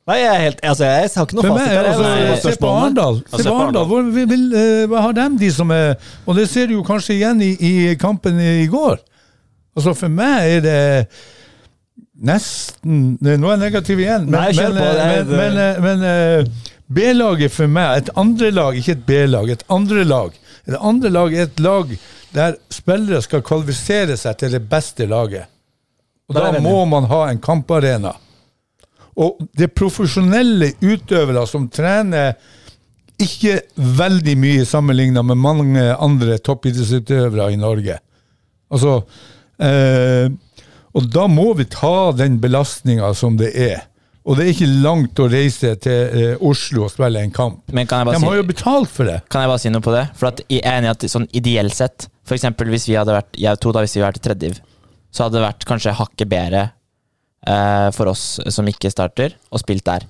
Nei, jeg er helt Altså, jeg har ikke noe fasit meg, altså, se på. Arendal. Se på Arendal. Hvor, vil, vil, eh, hva har dem, de som er Og det ser du jo kanskje igjen i, i kampen i går. Altså For meg er det nesten Nå er jeg negativ igjen, men, Nei, men, på, det er- eh, men, men, men eh, B-laget for meg, et andre lag, ikke et B-lag, et andre lag. Et andre lag er et lag der spillere skal kvalifisere seg til det beste laget. Og da må man ha en kamparena. Og det er profesjonelle utøvere som trener ikke veldig mye sammenligna med mange andre toppidrettsutøvere i Norge. Altså eh, Og da må vi ta den belastninga som det er. Og det er ikke langt å reise til eh, Oslo og spille en kamp. Men kan jeg De har jo betalt for det. kan jeg bare si noe på det? For jeg er enig i at sånn ideelt sett, eksempel hvis vi hadde vært Jeg to da hvis vi hadde vært i tredje div, så hadde det vært kanskje hakket bedre eh, for oss som ikke starter, og spilt der.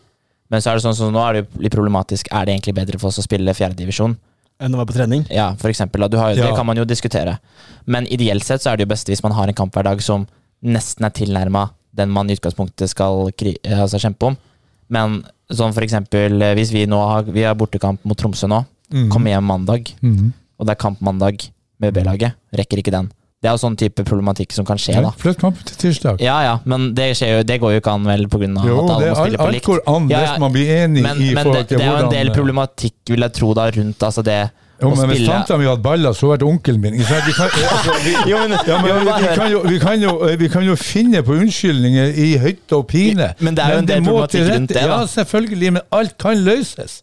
Men så er det sånn som nå er det jo litt problematisk. Er det egentlig bedre for oss å spille fjerdedivisjon? Enn å være på trening. Ja, for eksempel. Du har, jo- Ja. Det kan man jo diskutere. Men ideelt sett så er det jo best hvis man har en kamp hver dag som nesten er tilnærma den man i utgangspunktet skal altså kjempe om. Men sånn for eksempel eh, hvis vi nå har, vi har bortekamp mot Tromsø nå, mm. kommer hjem mandag, mm. og det er kamp mandag med B-laget, rekker ikke den. Det er jo sånn type problematikk som kan skje, da. Flytt kamp til tirsdag. Ja ja, men det, skjer jo, det går jo ikke an vel av at alle det, må spille på alt likt. går an Ja, ja. hvis man blir enig Men, i forhold til det er jo en del problematikk, vil jeg tro, da, rundt altså det Jo, men hvis tanta mi hadde baller, så hadde onkelen min? Vi kan, Jo, men- ja, men jo, men vi, bare vi, hør. kan jo, vi, kan jo, vi kan jo finne på unnskyldninger i høytte og pine. Men det er jo en del problematikk rundt det, da. Ja, selvfølgelig, men alt kan løses.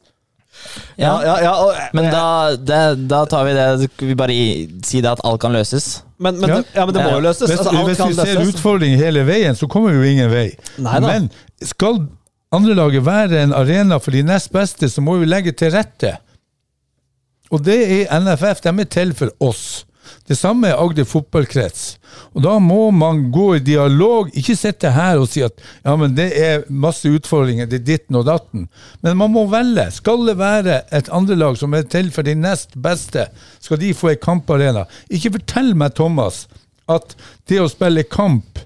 Ja, ja, ja, og, Men da, det, da tar vi det vi bare i, si det at alt kan løses? men, men, Ja. det- ja, men det må jo løses. Hvis, Altså, alt hvis kan vi ser løses. utfordringer hele veien, så kommer vi jo ingen vei. Neida. Men skal andrelaget være en arena for de nest beste, så må vi legge til rette. Og det er NFF. De er til for oss. Det samme er Agder fotballkrets. Og da må man gå i dialog, ikke sitte her og si at ja, men det er masse utfordringer, det er ditten og datten. Men man må velge. Skal det være et andrelag som er til for de nest beste, skal de få en kamparena. Ikke fortell meg, Thomas, at det å spille kamp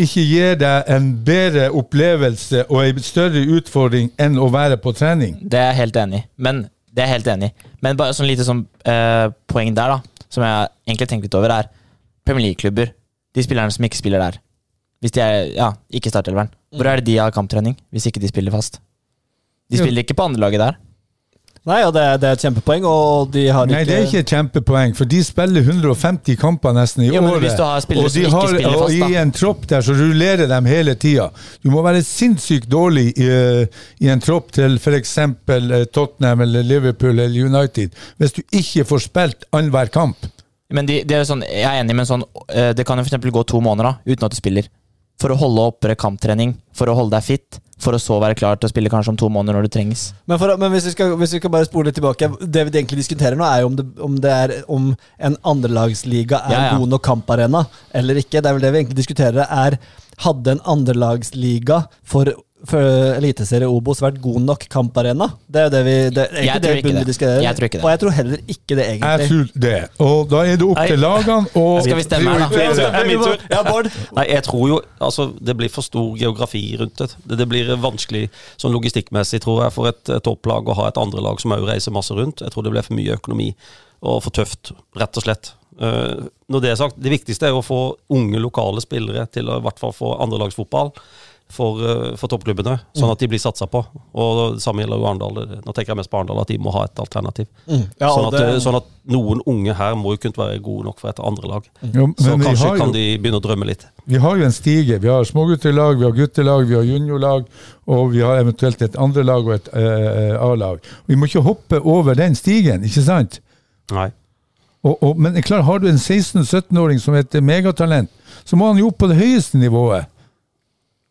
ikke gir deg en bedre opplevelse og en større utfordring enn å være på trening. Det er jeg helt enig i. Men det er jeg helt enig i. Men bare sånn lite sånn, eh, poeng der, da, som jeg egentlig tenker litt over, er Premier League-klubber. De spillerne som ikke spiller der. Hvis de er ja, ikke startelveren. Hvor er det de har kamptrening, hvis ikke de spiller fast? De spiller spiller ikke på andrelaget der. Nei, og det, det er et kjempepoeng, og de har Nei, det er ikke et kjempepoeng, for de spiller 150 kamper nesten i Jo, året. hvis du har spillere og de som ikke har, spiller og fast, da. i en tropp der så rullerer de hele tida. Du må være sinnssykt dårlig i, eh, i en tropp til f.eks. Tottenham eller Liverpool eller United hvis du ikke får spilt annenhver kamp. Men de, de er sånn, jeg er enig, men sånn, eh, det kan jo eksempel gå to måneder da, uten at du spiller. For å holde oppe kamptrening, for å holde deg fit, for å så være klar til å spille kanskje om to måneder når det trengs. Men, for, men hvis, vi skal, hvis vi skal bare spole litt tilbake Det vi egentlig diskuterer nå, er jo om det, om det er om en andrelagsliga er Ja, ja. god nok kamparena eller ikke. Det er vel det vi egentlig diskuterer. er Hadde en andrelagsliga for Eliteserie Obos vært god nok kamparena? Det er jo det vi det, er Jeg det ikke det. diskuterer. Jeg tror ikke det. Og jeg tror heller ikke det, Jeg tror det. Og da er det opp til lagene å Skal vi stemme her, da? Det er min tur. Ja, Bård. Nei, jeg tror jo altså, det blir for stor geografi rundt det. Det, blir vanskelig sånn logistikkmessig, tror jeg, for et, topplag å ha et andre lag som òg reiser masse rundt. Jeg tror det blir for mye økonomi og for tøft, rett og slett. Eh, når det er sagt, det viktigste er å få unge lokale spillere til å i hvert fall få andrelagsfotball. For, eh, for toppklubbene, sånn at de blir satsa på. Og det samme gjelder jo Arendal. Nå tenker jeg mest på Arendal, at de må ha et alternativ. Ja, sånn, at, det- sånn at noen unge her må jo kunne være gode nok for et andre lag. Jo, Så kanskje kan jo, de begynne å drømme litt. vi har jo en stige. Vi har småguttelag, vi har guttelag, vi har juniorlag, og vi har eventuelt et andre lag og et eh, A-lag. Vi må ikke hoppe over den stigen, ikke sant? Nei. Og, og, men er har du en 16-17-åring som er et megatalent, så må han jo opp på det høyeste nivået.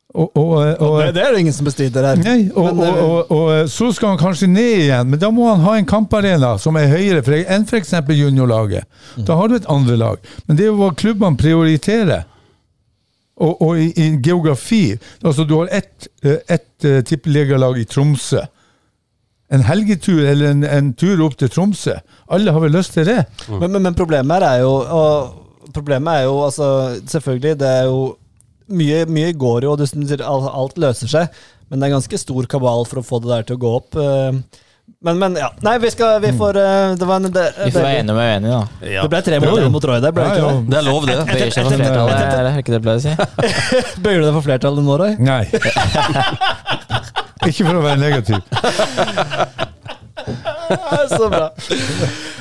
Og, og, og, Det, det er det ingen som bestrider her. Nei, og, eh, og, så skal han kanskje ned igjen, men da må han ha en kamparena som er høyere enn f.eks. juniorlaget. Da har du et andre lag. Men det er jo hva klubbene prioriterer. Og, i, i geografi Altså, du har ett et, uh, tippeligalag i Tromsø. En helgetur eller en, en tur opp til Tromsø. Alle har vel lyst til det? Men, men, men problemet her er jo Problemet er jo altså Selvfølgelig, det er jo Mye, mye går jo, og du alt, løser seg, men det er ganske stor kabal for å få det der til å gå opp. eh. Men, men ja. Nei, vi skal Vi får eh, Det var en det, Vi får være enige med uenige, da. enige, det ble tre mot mot Roy der, ble det Ja, ikke det? Det er lov, det. Bøyer seg for flertallet, er det ikke det pleier å si? Bøyer du deg for flertallet nå, Roy? Nei. Ikke for å være negativ. Så bra.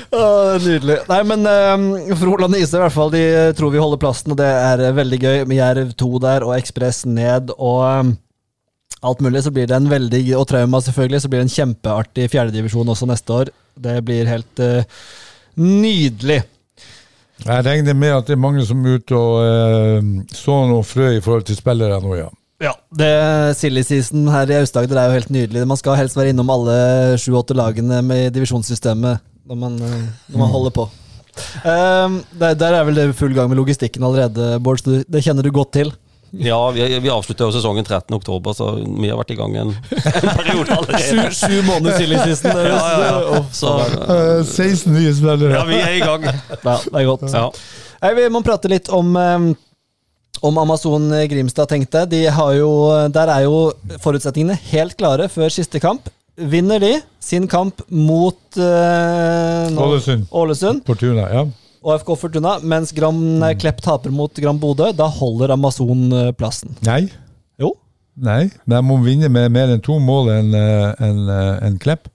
Å, nydelig. Nei, men uh, Froland og Ise i hvert fall, de eh, tror vi holder plassen, og det er eh, veldig gøy. Med Jerv 2 der, og Ekspress ned, og um, alt mulig. Så blir det en veldig Og Trauma, selvfølgelig. Så blir det en kjempeartig fjerdedivisjon også neste år. Det blir helt uh, nydelig. Jeg regner med at det er mange som er ute og uh, så noe frø i forhold til spillere nå, ja. Ja, det Silly season her i Aust-Agder er jo helt nydelig. Man skal helst være innom alle sju-åtte lagene med divisjonssystemet når man, eh, når man holder på. Um, der, der er vel det full gang med logistikken allerede, Bård. så Det kjenner du godt til. Ja, vi, vi avslutter jo sesongen 13. oktober, så vi har vært i gang en, en periode allerede. Sju, sju måneder til i sisten. Ja, ja, ja. Så uh, 16 nye spillere. ja, vi er i gang. Ja, det er godt. Ja. Hey, vi må prate litt om um, om Amazon Grimstad, tenkte jeg. De har jo, der er jo forutsetningene helt klare før siste kamp. Vinner de sin kamp mot eh, nå- Ålesund. Ålesund Fortuna, ja. og FK Fortuna, mens Gram Klepp taper mot Gram Bodø, da holder Amazon eh, plassen. Nei. Jo. Nei, de må vinne med mer enn to mål enn en, eh, Klepp.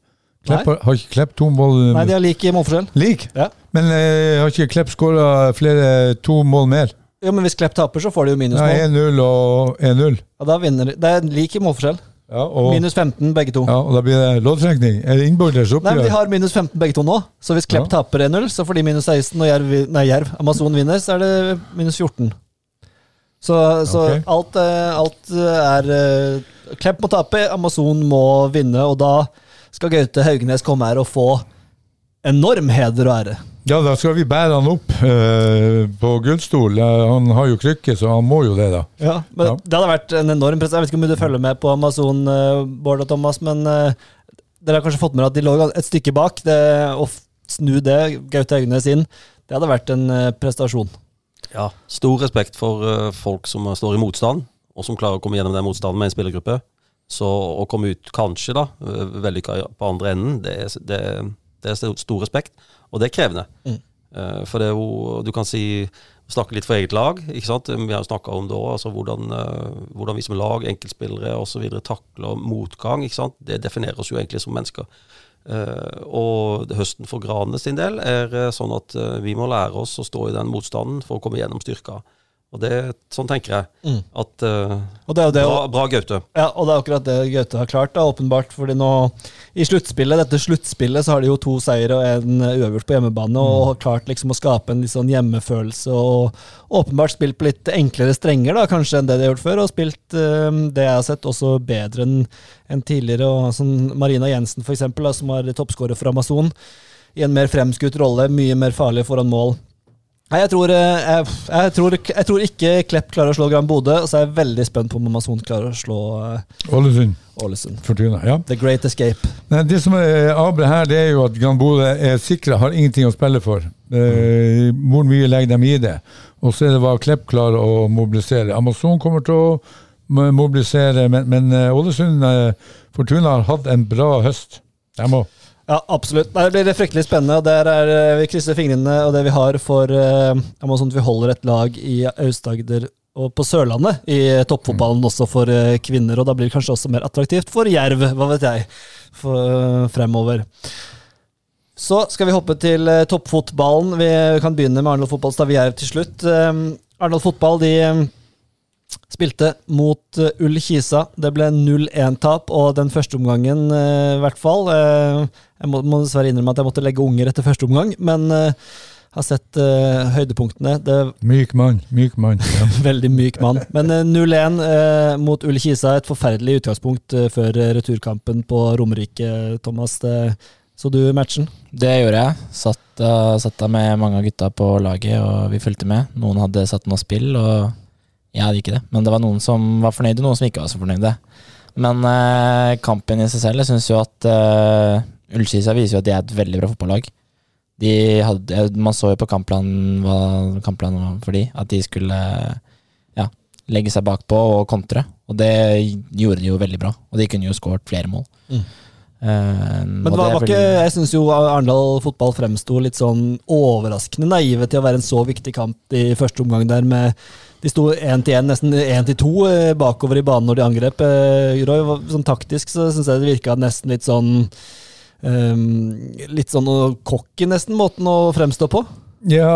Klepp har, har ikke Klepp to mål Nei, de har like målforskjell. Lik? Ja. Men eh, har ikke Klepp skåra flere to mål mer? Jo, men hvis Klepp taper, så får de jo Ja, Nei, 1-0 og 1-0. Ja, da vinner de. Det er lik målforskjell. Ja, og, Minus 15 begge to. ja, og da blir det loddtrekning. Er det oppgjør. Nei, men De har minus 15 begge to nå, så hvis Klepp Ja. taper 1-0, så får de minus 16, og Jerv, nei, Jerv Amazon vinner, så er det minus 14. Så, så okay. alt, eh, alt eh, er eh, Klepp må tape, Amazon må vinne, og da skal Gaute Haugnes komme her og få enorm heder og ære. Ja, da skal vi bære han opp eh, på gullstol. Han har jo krykke, så han må jo det, da. Ja, men Ja. Det hadde vært en enorm press. Jeg vet ikke om du følger med på Amazon, eh, Bård og Thomas, men eh, dere har kanskje fått med dere at de lå et stykke bak. Det, å snu det, Gaute Haugnes inn, det hadde vært en eh, prestasjon. Ja, Stor respekt for eh, folk som står i motstand, og som klarer å komme gjennom den motstanden med en spillergruppe. Så å komme ut kanskje da, vellykka på andre enden, det, er- det, det er stor respekt. Og det er krevende. Mm. Eh, for det er jo, du kan si Snakke litt for eget lag. ikke sant? Vi har snakka om det òg. Altså hvordan, eh, hvordan vi som lag, enkeltspillere osv. takler motgang. ikke sant? Det definerer oss jo egentlig som mennesker. Eh, og høsten for Grane sin del er sånn at vi må lære oss å stå i den motstanden for å komme gjennom styrka. Og det, sånn tenker jeg. Mm. At uh, Og det er det bra, bra Gaute. Ja, og det er akkurat det Gaute har klart, da, åpenbart. fordi nå i sluttspillet, dette sluttspillet så har de jo to seire og en uavgjort på hjemmebane, og har klart liksom å skape en litt sånn hjemmefølelse. Og åpenbart spilt på litt enklere strenger da, kanskje enn det de har gjort før, og spilt eh, det jeg har sett, også bedre enn en tidligere. og sånn Marina Jensen, for eksempel, da, som var toppskårer for Amazon, i en mer fremskutt rolle, mye mer farlig foran mål. Nei, jeg tror, eh, jeg, jeg, tror, jeg tror ikke Klepp klarer å slå Gran Bodø, og så er jeg veldig spent på om Amazon klarer å slå eh, Ålesund, Ålesund. Fortuna. Ja. The Great Escape. Nei, det som er abre her, det er jo at Gran Bodø er sikra, har ingenting å spille for. Eh, hvor mye legger de i det? Og så er det hva Klepp klarer å mobilisere. Amazon kommer til å mobilisere, men, men eh, Ålesund eh, Fortuna har hatt en bra høst. De må. Ja, absolutt. Nei, Det blir fryktelig spennende. og der er, eh, Vi krysser fingrene og det vi har for eh, Amazon at vi holder et lag i Aust-Agder og på Sørlandet i toppfotballen også for eh, kvinner. Og da blir det kanskje også mer attraktivt for Jerv, hva vet jeg, for, eh, fremover. Så skal vi hoppe til eh, toppfotballen. Vi kan begynne med Arendal Fotball Stav Jerv til slutt. Arnold Arendal Fotball de eh, spilte mot uh, Ull Kisa. Det ble 0-1-tap, og den første omgangen eh, i hvert fall eh, Jeg må, må dessverre innrømme at jeg måtte legge unger etter første omgang, men jeg har sett eh, høydepunktene. Det Myk mann, myk mann. Ja. veldig myk mann. Men eh, 0-1 eh, mot Ull Kisa, et forferdelig utgangspunkt eh, før eh, returkampen på Romerike, Thomas. Det, så du matchen? Det gjorde jeg. Satt, uh, satt med mange av gutta på laget, og vi fulgte med. Noen hadde satt noe spill, og jeg hadde ikke det. Men det var noen som var fornøyde, noen som ikke var så fornøyde. Men eh, kampen i seg selv, jeg syns jo at uh, Ullskisa viser jo at de er et veldig bra fotballag. De hadde, man så jo på kampplanen hva kampplanen var for de, at de skulle ja, legge seg bakpå og kontre. Og det gjorde de jo veldig bra. Og de kunne jo skåret flere mål. Mm. Eh, Men er var ikke, jeg syns jo Arendal fotball fremsto litt sånn overraskende naive til å være en så viktig kamp i første omgang der med De sto én til én, nesten én til to eh, bakover i banen når de angrep. Eh, Roy, sånn taktisk så syns jeg det virka nesten litt sånn um, Litt sånn cocky, nesten, måten å fremstå på. Ja,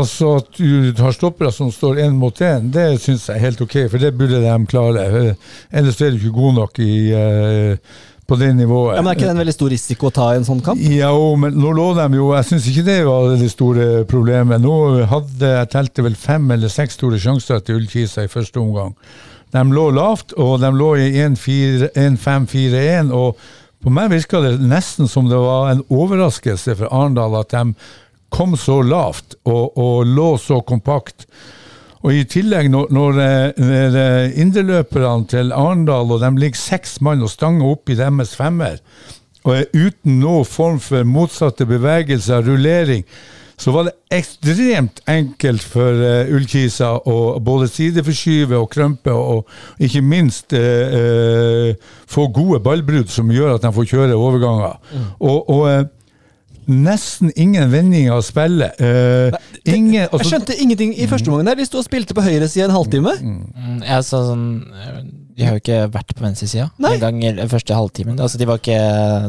altså at du har stoppere som står én mot én, det syns jeg er helt ok, for det burde de klare. Ellers er du ikke god nok i, eh, på det nivået. Ja, men Er ikke det en veldig stor risiko å ta i en sånn kamp? Ja, men nå lå de jo Jeg syns ikke det var det store problemet. Nå hadde jeg telte vel fem eller seks store sjanser til Ullkisa i første omgang. De lå lavt, og de lå i 1-5-4-1. Og på meg virka det nesten som det var en overraskelse for Arendal at de kom så lavt og, og lå så kompakt. Og i tillegg, når, når eh, eh, indreløperne til Arendal og de ligger seks mann og stanger opp i deres femmer, og er uten noen form for motsatte bevegelser, rullering, så var det ekstremt enkelt for uh, Ullkisa å både sideforskyve og krømpe, og ikke minst uh, uh, få gode ballbrudd som gjør at de får kjøre overganger. Og, og eh, nesten ingen vendinger av spillet. Eh, ingen, Jeg altså, skjønte ingenting i første omgang. der De sto og spilte på høyresida en halvtime. Mm, Jeg sa sånn øh, De har jo ikke vært på venstresida engang en gang i den første halvtimen. Altså, de var ikke,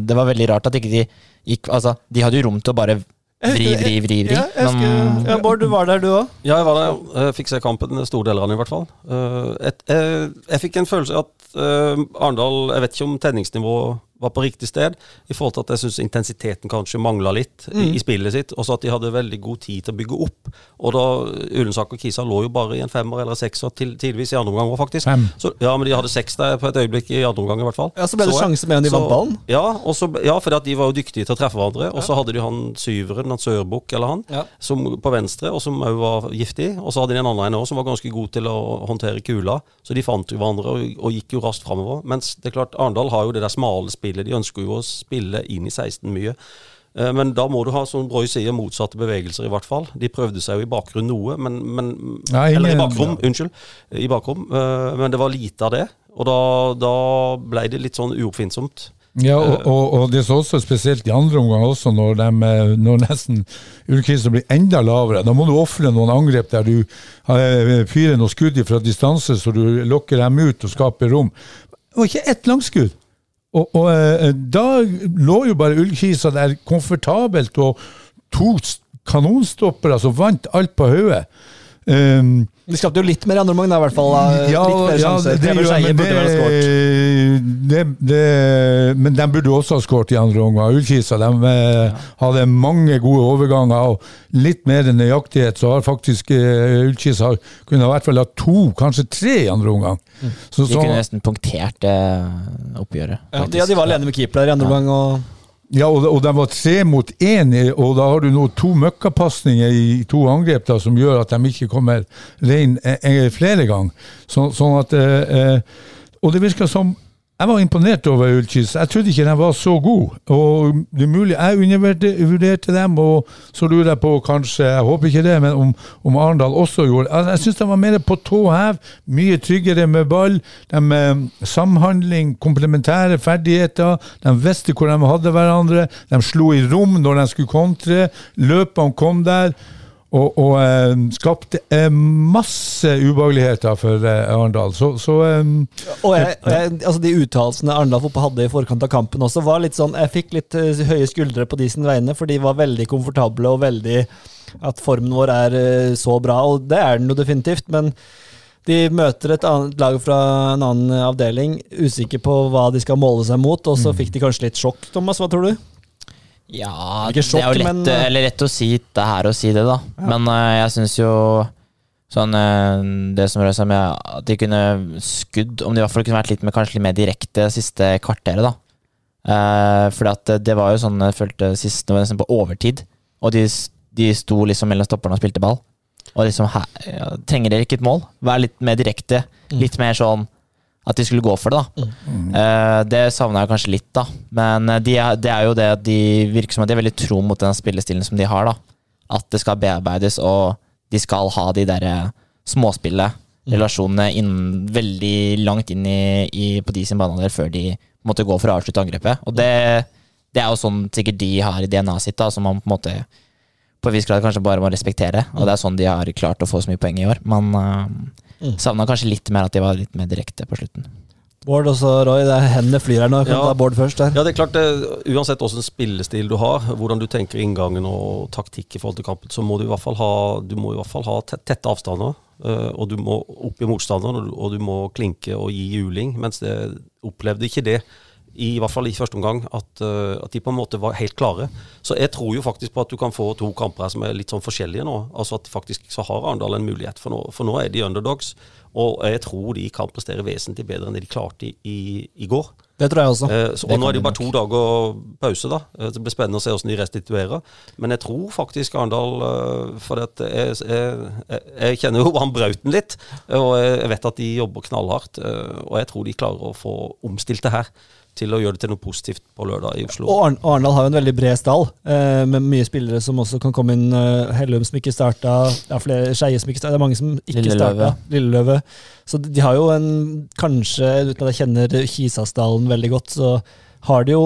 det var veldig rart at ikke de gikk Altså, de hadde jo rom til å bare vri, vri, vri. vri. Ja, jeg Men- ja, Bård, du var der, du òg. Ja, jeg var der. Jeg fikk se kampen, store deler av den i hvert fall. Jeg, eh, jeg fikk en følelse at eh, Arendal Jeg vet ikke om tenningsnivået var på riktig sted. I forhold til at jeg syns intensiteten kanskje mangla litt i, i spillet sitt. Og så at de hadde veldig god tid til å bygge opp. Og da Ulensak og Kisa lå jo bare i en femmer eller sekser til, tidvis i andre omgang òg, faktisk. Så, ja, men de hadde seks der på et øyeblikk i andre omgang, i hvert fall. Ja, så ble det så, sjanse med om de vant ballen. Ja, og så, ja for de var jo dyktige til å treffe hverandre. Og så hadde de han syveren, han Sørbukk eller han, Ja. som på venstre, og som òg var giftig. Og så hadde de en annen en òg som var ganske god til å håndtere kula. Så de fant jo hverandre og, og gikk jo raskt framover. Mens det er klart, Arendal har jo det der smale spillet. De ønsker jo å spille inn i 16 mye. Eh, Men da må du ha som Broy sier, motsatte bevegelser, i hvert fall. De prøvde seg jo i bakgrunn noe, men, men Nei, Eller i bakrom, bakrom, unnskyld. I bakrom. Eh, Men det var lite av det. Og da, da ble det litt sånn uoppfinnsomt. Ja, og, og, og det så også spesielt i andre omgang også, når, de, eh, når nesten ullkrisen blir enda lavere. Da må du ofre noen angrep der du eh, fyrer noen skudd fra distanse, så du lokker dem ut og skaper rom. Det var ikke ett langskudd. Og, og eh, da lå jo bare Ullkisa der komfortabelt og to kanonstoppere som vant alt på hodet. Um, De skapte jo litt mer i andre mange, da, i hvert fall. da. ja, ja, sjanser. det, Preben men det, det, det, men de burde også ha skåret i andre omgang. Ullkisa de, eh, hadde mange gode overganger og litt mer nøyaktighet. Så har faktisk uh, Ullkisa kunne i hvert fall ha to, kanskje tre i andre omgang. Så, De kunne nesten punktert det oppgjøret. Ja, de, ja, de var alene med keeper der i andre omgang. og... ja, og, og de var tre mot én, og da har du nå to møkkapasninger i to angrep da, som gjør at de ikke kommer rein eh, eh, flere ganger. Så, sånn at eh, eh, Og det virker som Jeg var imponert over Ullkis. Jeg trodde ikke de var så gode. Og det er mulig jeg undervurderte dem, og så lurer jeg på kanskje, jeg håper ikke det, men om, om Arendal også gjorde det. Jeg syns de var mer på tå hev, mye tryggere med ball. De, eh, samhandling, komplementære ferdigheter. De visste hvor de hadde hverandre. De slo i rom når de skulle kontre. Løpene kom der. Og, og eh, skapte eh, masse ubehageligheter for eh, Arendal. Så, så eh, Og jeg, jeg, altså De uttalelsene Arendal fotball hadde i forkant av kampen også, var litt sånn Jeg fikk litt høye skuldre på de sine vegne, for de var veldig komfortable og veldig At formen vår er så bra, og det er den jo definitivt, men de møter et annet lag fra en annen avdeling, usikker på hva de skal måle seg mot, og så fikk de kanskje litt sjokk, Thomas. Hva tror du? Ja, Ikke sjokk, det er jo lett, men, eh, eller lett å si det her å si det, da. Men uh, jeg syns jo sånn uh, Det som rører seg med at de kunne skudd Om de i hvert fall kunne vært litt mer, kanskje litt mer direkte siste kvarteret, da. Uh, for at det, det var jo sånn jeg følte sist, det var nesten på overtid. Og de, de sto liksom mellom stopperne og spilte ball. Og liksom her, ja, Trenger dere ikke et mål? Vær litt mer direkte. Litt mer sånn at de skulle gå for det, da. Eh, det savna jeg kanskje litt, da. Men eh, de er, det er jo det at de virker som at de er veldig tro mot den spillestilen som de har, da. At det skal bearbeides, og de skal ha de derre småspillet, relasjonene, innen, veldig langt inn i, i, på de sin banehalvdel før de måtte gå for å avslutte angrepet. Og det, det er jo sånn sikkert de har i DNA-et sitt, da, som man på en måte på en viss grad kanskje bare må respektere. Og det er sånn de har klart å få så mye poeng i år. Men uh, savna kanskje litt mer at de var litt mer direkte på slutten. Bård også, Roy, det er hendene flyr her nå. Kan Ja. ta Bård først der. Ja, det er klart det, Uansett hvilken spillestil du har, hvordan du tenker inngangen og taktikk i forhold til kampen, så må du i hvert fall ha, du må i hvert fall ha tett, tette avstander. eh, og du må opp i motstanderen, og du må klinke og gi juling. Mens det opplevde ikke det, i, hvert fall i første omgang, at, eh, at de på en måte var helt klare. Så jeg tror jo faktisk på at du kan få to kamper her som er litt sånn forskjellige nå. Altså at faktisk så har Arendal en mulighet, for nå, for nå er de underdogs. Og jeg tror de kan prestere vesentlig bedre enn det de klarte i, i, i går. Det tror jeg også. Eh, så, og nå er det jo bare to dager pause, da. Eh, Det blir spennende å se hvordan de restituerer. Men jeg tror faktisk Arendal eh, For jeg, jeg, jeg, kjenner jo han Brauten litt, og jeg vet at de jobber knallhardt. Og jeg tror de klarer å få omstilt det her til å gjøre det til noe positivt på lørdag i Oslo. Og Arendal har jo en veldig bred stall, eh, med mye spillere som også kan komme inn. Eh, Hellum som ikke starta, det er flere Skeie som ikke starta, det er mange som ikke Lilleløve. starta. Lilleløve. Så de de har jo en, kanskje, uten at jeg kjenner Kisasdalen veldig godt, så har de jo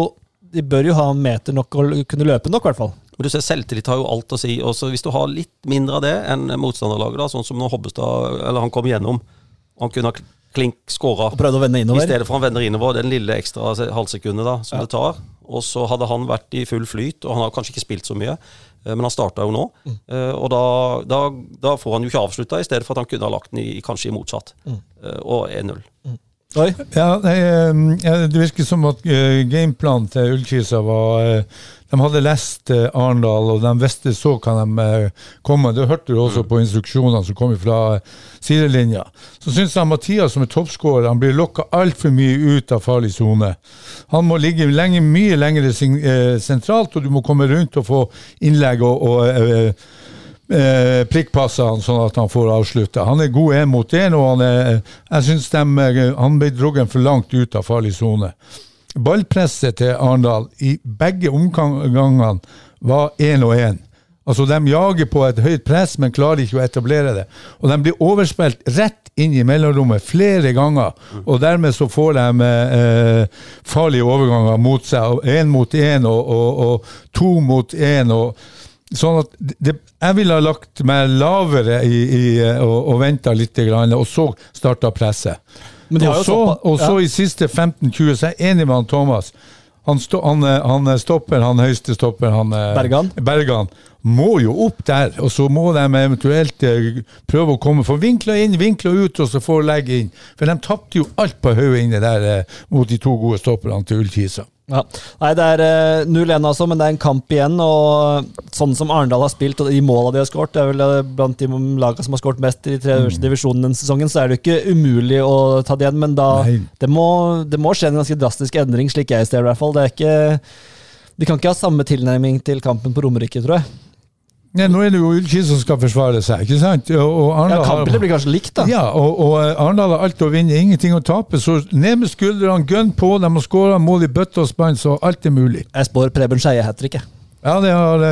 De bør jo ha meter nok og kunne løpe nok, i hvert fall. Men du ser, Selvtillit har jo alt å si. Også hvis du har litt mindre av det enn motstanderlaget, da, sånn som når Hobbestad eller han kom gjennom, han kunne ha klink skåra Og prøvde å vende I stedet for han vender innover, den lille ekstra se- halvsekundet da, som Ja. det tar. Og så hadde han vært i full flyt, og han har kanskje ikke spilt så mye, eh, men han starta jo nå. Mm. Eh, Og da, da, da får han jo ikke avslutta, i stedet for at han kunne ha lagt den i, kanskje i motsatt. Mm. Eh, Og 1-0. Oi. Ja, nei, ja, Det virker som at eh, gameplanen til Ullkisa var eh, De hadde lest eh, Arendal, og de visste så kan de kom. Det hørte du også på instruksjonene som kom fra sidelinja. Så syns jeg Mathias som er toppskårer, han blir lokka altfor mye ut av farlig sone. Han må ligge lenge, mye lenger sentralt, og du må komme rundt og få innlegg og, og eh, eh, prikkpasser han sånn at han får avslutta. Han er god én mot én, og han er, jeg syns han ble dratt for langt ut av farlig sone. Ballpresset til Arendal i begge omgangene var én og én. Altså, De jager på et høyt press, men klarer ikke å etablere det. Og de blir overspilt rett inn i mellomrommet flere ganger. Og dermed så får de eh, farlige overganger mot seg. Én mot én og, og, og to mot én. og Sånn at det, Jeg ville ha lagt meg lavere i, i, og, og venta litt, og så starta presset. Men Og så, og så ja. i siste 15-20 så er jeg enig med han Thomas. Han, sto, han, eh, han stopper, han høyeste stopper, han eh, Bergan. Bergan må jo opp der, og så må de eventuelt eh, prøve å komme For vinkla inn, vinkla ut, og så få legge inn. For de tapte jo alt på hodet inne der eh, mot de to gode stopperne til Ullkisa. Ja. Nei, det er eh, 0-1 altså, men det er en kamp igjen. Og sånn som Arendal har spilt, og de måla de har skåret, det er vel eh, blant de lagene som har skåret mest i de tre øverste divisjonene denne sesongen, så er det jo ikke umulig å ta det igjen. Men da det må, det må skje en ganske drastisk endring, slik jeg ser det i hvert fall. Det er ikke De kan ikke ha samme tilnærming til kampen på Romerike, tror jeg. Nei, nå er det jo Ullkisa som skal forsvare seg, ikke sant? Og, og Ja, Kampene blir kanskje likt, da. Ja, og, og eh, Arendal har alt å vinne, ingenting å tape. Så ned med skuldrene, gønn på. De har skåra mål i bøtte og spann, så alt er mulig. Jeg spår Preben Skeie hat trick, jeg. Ja, det har, eh,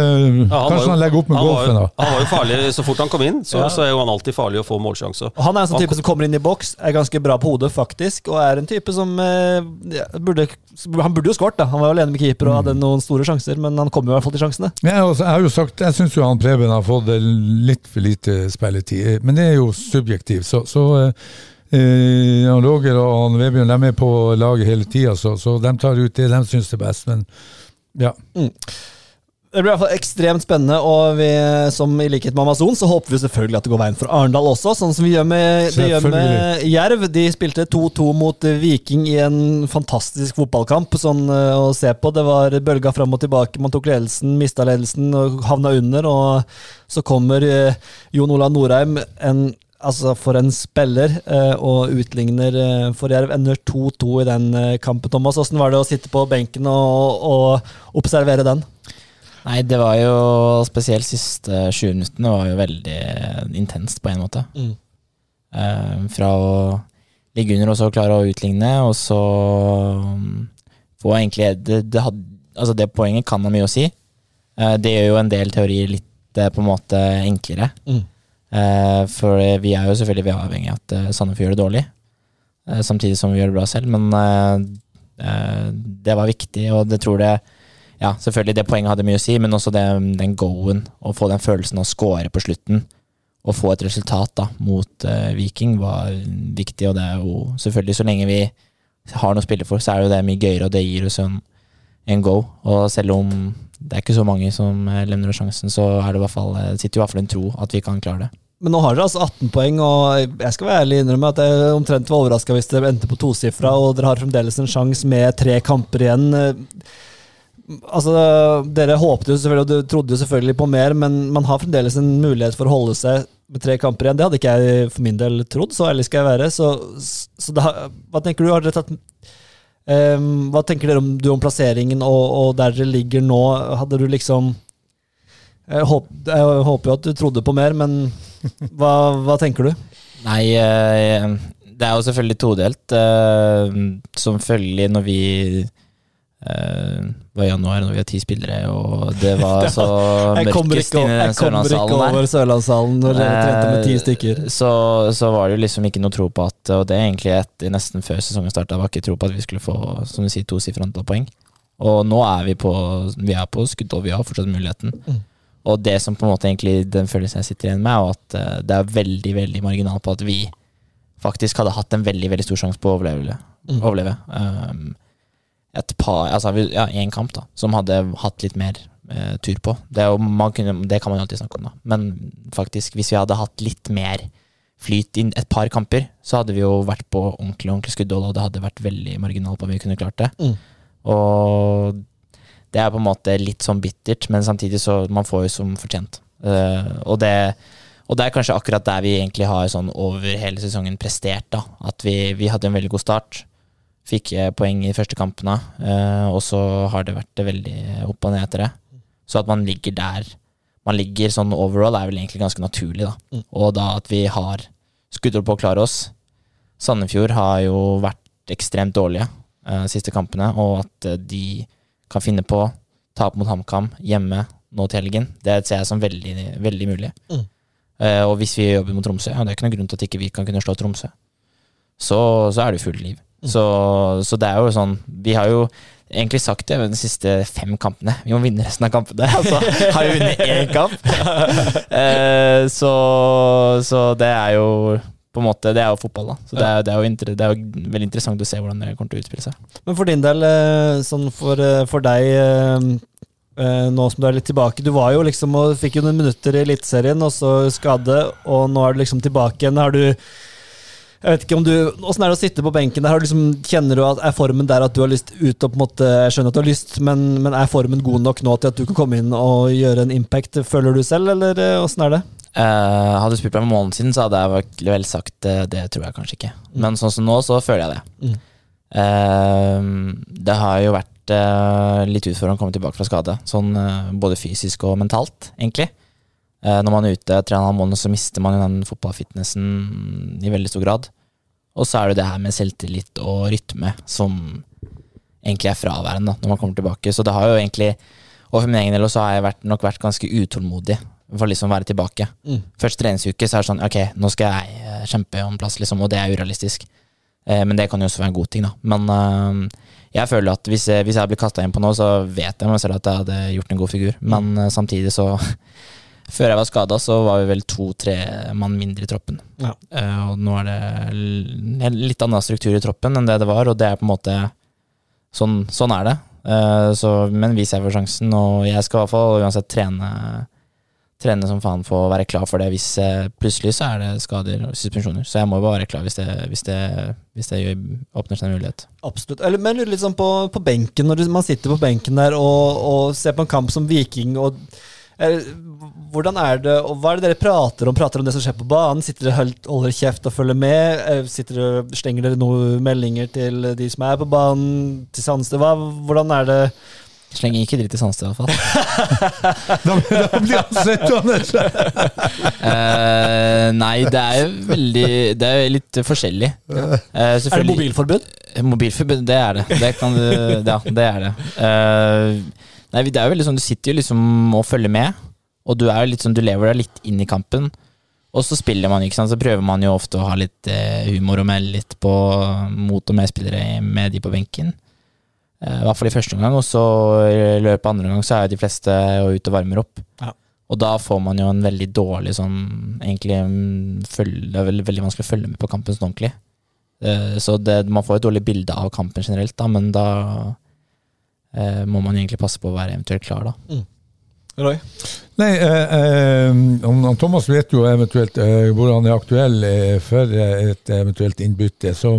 Ja, han Kanskje jo- han legger opp med han var golfen, jo- da. Han var jo farlig så fort han kom inn, så, Ja. så er jo han alltid farlig å få målsjanser. Han er en sånn type som kommer inn i boks, er ganske bra på hodet, faktisk, og er en type som eh, ja, burde Han burde jo skåret, da. Han var jo alene med keeper og hadde noen store sjanser, men han kom jo i hvert fall til sjansene. Har også- jeg har jo sagt, jeg syns jo han Preben har fått eh, litt for lite spilletid, eh, men det er jo subjektivt. Så, så eh, eh, han Roger og han Vebjørn de er på laget hele tida, så, så de tar ut det de syns er best. Men ja. Det blir i hvert fall ekstremt spennende, og vi, som i likhet med Amazon, så håper vi selvfølgelig at det går veien for Arendal også, sånn som vi gjør med, det gjør med Jerv. De spilte 2-2 mot Viking i en fantastisk fotballkamp sånn eh, å se på. Det var bølga fram og tilbake. Man tok ledelsen, mista ledelsen og havna under, og så kommer eh, Jon Olav Norheim, en Altså For en spiller, eh, og utligner for Jerv. Ender 2-2 i den kampen. Thomas, Hvordan var det å sitte på benken og, og observere den? Nei, det var jo spesielt siste 20 minuttene var jo veldig intenst på en måte. Mm. Uh, fra å ligge under og så klare å utligne, og så um, få egentlig det, det, had, altså det poenget kan ha mye å si. Uh, det gjør jo en del teorier litt eh, på en måte enklere. Mm. Uh, for vi er jo selvfølgelig vi avhengig av at eh, Sandefjord gjør det dårlig, eh, samtidig som vi gjør det bra selv. Men eh, eh, det var viktig, og det tror det Ja, selvfølgelig, det poenget hadde mye å si, men også det, den go-en, å få den følelsen av å score på slutten, og få et resultat da mot uh, Viking, var viktig. Og det er jo selvfølgelig, så lenge vi har noe å spille for, så er jo det mye gøyere, og det gir oss en, en go. Og selv om det er ikke så mange som eh, levner oss sjansen, så er det i hvert fall, eh, sitter i hvert fall en tro at vi kan klare det. Men nå har dere altså 18 poeng, og jeg skal være ærlig innrømme at jeg omtrent var overraska hvis dere endte på tosifra, og dere har fremdeles en sjanse med tre kamper igjen. Altså, Dere håpte jo selvfølgelig, og trodde jo selvfølgelig på mer, men man har fremdeles en mulighet for å holde seg med tre kamper igjen. Det hadde ikke jeg for min del trodd, så ærlig skal jeg være. Så, så da, hva tenker du? Har dere tatt um, Hva tenker dere om, du om plasseringen og, og der dere ligger nå? Hadde du liksom jeg, håp, jeg håper jo at du trodde på mer, men hva, hva tenker du? Nei, eh, det er jo selvfølgelig todelt. eh, Som følgelig når vi eh, var januar, når vi har ti spillere, og det var så mørkest inne i jeg kommer ikke over Sørlandssalen når dere trente med ti stykker. Eh, Så, så var det jo liksom ikke noe tro på at Og det er egentlig etter nesten før sesongen starta, var ikke tro på at vi skulle få som du sier, tosifra antall poeng. Og nå er vi på Vi er på skudd, og vi har fortsatt muligheten. Mm. Og det som på en måte egentlig den følelsen jeg sitter igjen med, er at eh, det er veldig veldig marginalt på at vi faktisk hadde hatt en veldig veldig stor sjanse på å overleve. Mm. overleve. Um, et par, altså ja, én kamp da, som hadde hatt litt mer eh, tur på. Det, er jo, man kunne, det kan man jo alltid snakke om, da. Men faktisk, hvis vi hadde hatt litt mer flyt inn et par kamper, så hadde vi jo vært på ordentlig ordentlig skuddhold, og det hadde vært veldig marginalt på om vi kunne klart det. Mm. Og det er på en måte litt sånn bittert, men samtidig så man får jo som fortjent. Eh, og, det, og det er kanskje akkurat der vi egentlig har sånn over hele sesongen prestert, da. At vi, vi hadde en veldig god start. Fikk poeng i første kampene, eh, og så har det vært veldig opp og ned etter det. Så at man ligger der man ligger sånn overall, er vel egentlig ganske naturlig, da. Mm. Og da at vi har skuddhold på å klare oss. Sandefjord har jo vært ekstremt dårlige eh, de siste kampene, og at eh, de kan finne på tap mot HamKam hjemme nå til helgen, det ser jeg som veldig, veldig mulig. Mm. Uh, og hvis vi jobber mot Tromsø, ja, det er ikke noen grunn til at ikke vi kan kunne slå Tromsø, så, så er det fullt liv. Mm. Så, så det er jo sånn Vi har jo egentlig sagt det de siste fem kampene. Vi må vinne resten av kampene. Altså, har jo vunnet én kamp. Eh, så, så det er jo på en måte, det er jo fotball, da. Så det er, det, er jo det er jo veldig interessant å se hvordan det kommer til å utspille seg. Men for din del, eh, sånn for, eh, for deg nå som du er litt tilbake Du var jo liksom og fikk jo noen minutter i Eliteserien, og så skade, og nå er du liksom tilbake igjen. Har du jeg vet ikke om du, Åssen er det å sitte på benken der? Har du liksom, kjenner du at Er formen der at du har lyst ut og på en måte Jeg skjønner at du har lyst, men, men er formen god nok nå til at du kan komme inn og gjøre en impact? Føler du selv, eller eh, åssen er det? Eh, hadde du spurt meg en måned siden, så hadde jeg vel- sagt eh, det tror jeg kanskje ikke. Men sånn som nå, så føler jeg det. Mm. Eh, det har jo vært eh, litt utfordrende å komme tilbake fra skade, sånn eh, både fysisk og mentalt, egentlig. Eh, når man er ute tre og en halv måned, så mister man jo den fotballfitnessen i veldig stor grad. Og så er det det her med selvtillit og rytme som egentlig er fraværende når man kommer tilbake. Så det har jo egentlig Og for min egen del så har jeg vært, nok vært ganske utålmodig for liksom å være tilbake. Mm. Første treningsuke så er det sånn Ok, nå skal jeg eh, kjempe om plass, liksom, og det er urealistisk. Eh, men det kan jo også være en god ting, da. Men eh, jeg føler at hvis jeg, hvis jeg blir kasta inn på noe, så vet jeg meg selv at jeg hadde gjort en god figur. Men eh, samtidig så Før jeg var skada, så var vi vel to-tre mann mindre i troppen. Ja. Uh, og nå er det litt annen struktur i troppen enn det det var, og det er på en måte Sånn, sånn er det. Uh, så, men hvis jeg får sjansen, og jeg skal i hvert fall uansett trene Trene som faen for å være klar for det hvis eh, plutselig så er det skader og suspensjoner. Så jeg må jo bare være klar hvis det, hvis det, hvis det gjør, åpner seg en mulighet. Absolutt. Eller, men sånn på, på benken, når man sitter på benken der og, og ser på en kamp som Viking og hvordan er det, og Hva er det dere prater om? Prater om det som skjer på banen? Sitter dere helt, holder kjeft og følger med? Eh, Sitter dere, Slenger dere noen meldinger til de som er på banen? Til Sandstø? Hvordan er det? Slenger ikke dritt i Sandstad, iallfall. Da, da blir han sittende! Uh, nei, det er jo veldig Det er litt forskjellig. Uh, Er det mobilforbud? Mobilforbud, det er det. Det kan du Ja, det er det. Eh, nei, det er jo veldig sånn, du sitter jo liksom og følger med, og du er litt sånn, du lever deg litt inn i kampen. Og så spiller man, ikke sant, så prøver man jo ofte å ha litt eh, humor og melde litt på mot- og medspillere med de på benken. Eh, I hvert fall i første omgang, og så i løpet av andre omgang så er jo de fleste ute og varmer opp. Ja. Og da får man jo en veldig dårlig sånn Egentlig mm, følge, Det er veldig, veldig vanskelig å følge med på kampen sånn ordentlig. Eh, Så det, man får et dårlig bilde av kampen generelt, da, men da eh, må man egentlig passe på å være eventuelt klar, da. Roy? Nei, eh, eh, Thomas vet jo eventuelt eh, hvor han er aktuell eh, for et eventuelt innbytte. Så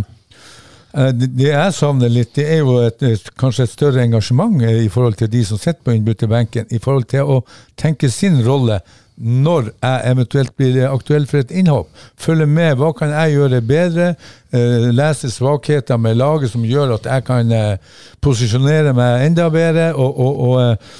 det, jeg savner litt, det er jo et, kanskje et større engasjement i forhold til de som sitter på innbytterbenken, i forhold til å tenke sin rolle når jeg eventuelt blir aktuell for et innhopp. Følge med, hva kan jeg gjøre bedre? Eh, lese svakheter med laget som gjør at jeg kan eh, posisjonere meg enda bedre. og, og, og eh,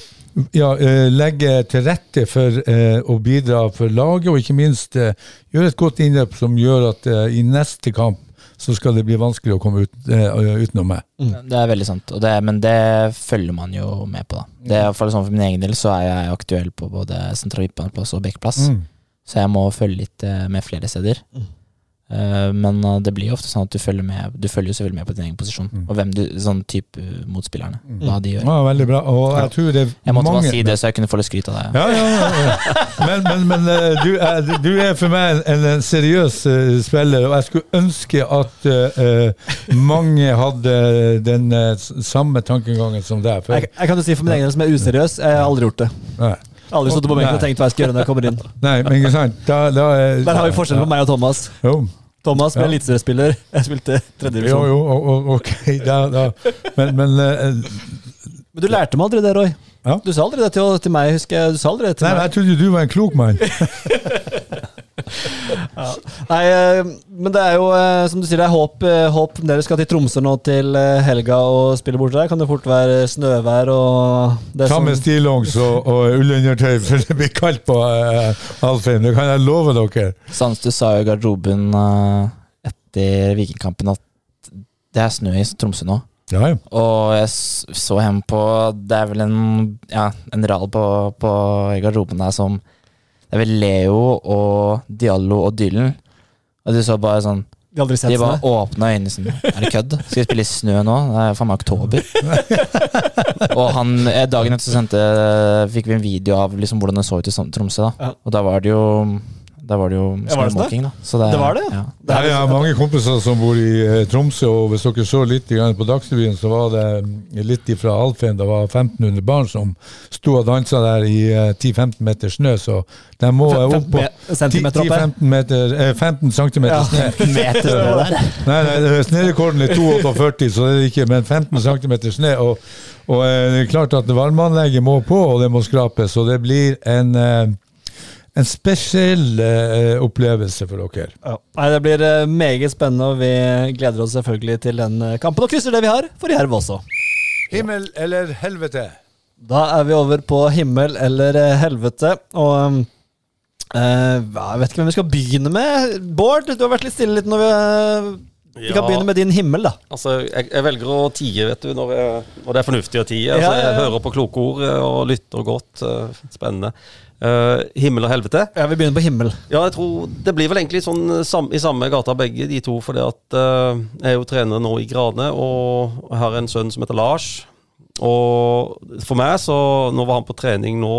ja, legge til rette for å bidra for laget, og ikke minst gjøre et godt innløp som gjør at i neste kamp så skal det bli vanskelig å komme ut, uh, utenom meg. Det er veldig sant, og det, men det følger man jo med på, da. Det er i hvert fall sånn For min egen del så er jeg aktuell på både sentral midtbaneplass og backplass, Mm. så jeg må følge litt eh, med flere steder. Eh, Men eh, det blir jo ofte sånn at du følger med Du følger jo selvfølgelig med på din egen posisjon, og hvem du, sånn type motspillerne. motspillerne, hva de gjør. Ja, veldig bra. Og jeg tror det er Jeg måtte mange bare si det, så jeg kunne få litt skryt av deg. Ja, ja, ja, ja. Men, men, men eh, du, er, du er for meg en, en seriøs eh, spiller, og jeg skulle ønske at eh, eh, mange hadde den uh, samme tankegangen som deg. For, Jeg, jeg kan jo si for min egen del som er useriøs, jeg har aldri gjort det. nei. Aldri stått på benken og tenkt hva jeg skal gjøre når jeg kommer inn. Nei, men ikke sant. Da, da, er- Der har vi forskjellen på meg og Thomas. Jo, Thomas ble Ja. eliteseriespiller. Jeg spilte tredje tredjedivisjon. jo jo, ok. Da, da. Men, men eh, Men du lærte meg aldri det, Roy. Ja. Du sa aldri det til, til meg, husker jeg. Du sa aldri det til Nei, meg. jeg trodde du var en klok mann. Nei, eh, men det er jo, eh, som du sier, det er håp, eh, håp Dere skal til Tromsø nå til helga og spille borte der. Kan det fort være snøvær og det Ta som- med stillongs og, og ullundertøy, for det blir kaldt på uh, Alfheim. Det kan jeg love dere. Sandstø sa jo i garderoben uh, etter Vikingkampen at det er snø i Tromsø nå. Ja, ja. Og jeg så hem på Det er vel en, ja, en rad på, på i garderoben der som Det er vel Leo og Diallo og Dylan. Og du så bare sånn De, aldri sett De bare åpna øynene sånn Er det kødd? Skal vi spille i snø nå? Det er faen meg oktober. og han, eh, dagen etter så sendte, fikk vi en video av liksom hvordan det så ut i Tromsø. da Ja. Og da var det jo Da var det jo det snømåking, da. Så Det var det, ja. Det er Jeg har mange kompiser som bor i eh, Tromsø, og hvis dere så litt på Dagsrevyen, så var det mm, litt ifra Alfheim. Det var 1500 barn som sto og dansa der i eh, 10-15 meter snø, så de må eh, opp på Centimeter opp her. 10-15 meter, eh, 15 cm Ja. snø. Meter snø der. Nei, nei, snørekorden er 2,48, så det er ikke men 15 cm snø. Og, og eh, det er klart at varmeanlegget må på, og det må skrapes. Og det blir en, eh, en spesiell uh, opplevelse for dere. Ja. Nei, Det blir uh, meget spennende, og vi gleder oss selvfølgelig til den eh, kampen. Og krysser det vi har for Jerv også. Himmel eller helvete? Da er vi over på himmel eller eh, helvete. Og um, eh, jeg vet ikke hvem vi skal begynne med. Bård, du har vært litt stille litt når vi eh, Vi kan begynne med din himmel, da. Altså, jeg, jeg velger å tie, vet du, når, jeg, når det er fornuftig å tie. Altså, Ja, ja, ja. Jeg hører på kloke ord eh, og lytter godt. eh, Spennende. Uh, himmel og helvete. Ja, Vi begynner på himmel. Ja, jeg tror Det blir vel egentlig sånn sam, i samme gata begge de to. For at uh, jeg er jo trener nå i Grane, og har en sønn som heter Lars. Og for meg, så Nå var han på trening nå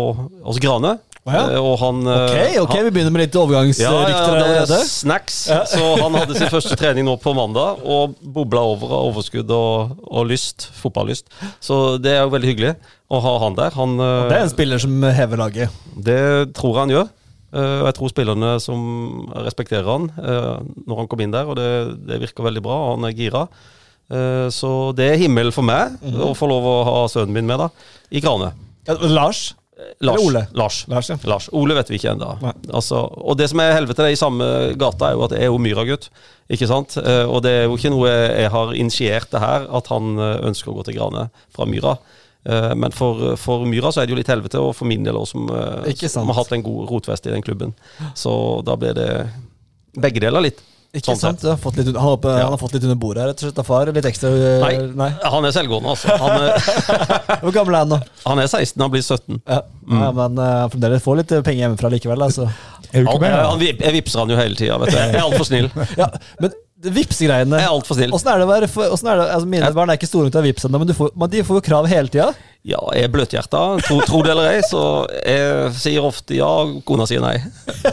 hos Grane. Å ja. eh, Og han eh, Ok, ok, han- vi begynner med litt overgangsrykter ja, er allerede. snacks. Så han hadde sin første trening nå på mandag, og bobla over av overskudd og, og lyst. Fotballyst. Så det er jo veldig hyggelig å ha han der. Han, eh, Det er en spiller som hever laget. det tror jeg han gjør. Og jeg tror spillerne som respekterer han når han kom inn der, og det, det virker veldig bra. Han er gira. Så det er himmel for meg å få lov å ha sønnen min med da, i Grane. Ja, Lars? Lars. Ole? Lars. Lars, ja. Lars. Ole vet vi ikke ennå. Altså, og det som er helvete i samme gata, er jo at jeg er jo Myra-gutt. Ikke sant? Eh, Og det er jo ikke noe jeg, har initiert det her, at han eh, ønsker å gå til Grane fra Myra. Eh, Men for, for Myra så er det jo litt helvete, og for min del også, som, som har hatt en god rotvest i den klubben. Så da blir det begge deler litt. Ikke Sånn sant? Har fått litt, han, har, Ja. han har fått litt under bordet her, rett og slett av far. Litt ekstra Nei, Nei. Han er selvgående, altså. Han er, Hvor gammel er han nå? han er 16, han blir 17. Ja, ja men uh, fremdeles får litt eh, penger hjemmefra likevel, altså. Er du Han, han, jeg vipser han jo hele tida, vet du. Jeg er altfor snill. Ja, men Vipps-greiene Jeg er altfor snill. Åssen er det å være for, er det, altså Mine Jeg- barn er ikke store nok til å vippse ennå, men, du får, men de får jo krav hele tida. Ja, jeg er bløthjerta, tro, tro det eller ei, så jeg sier ofte ja, kona sier nei.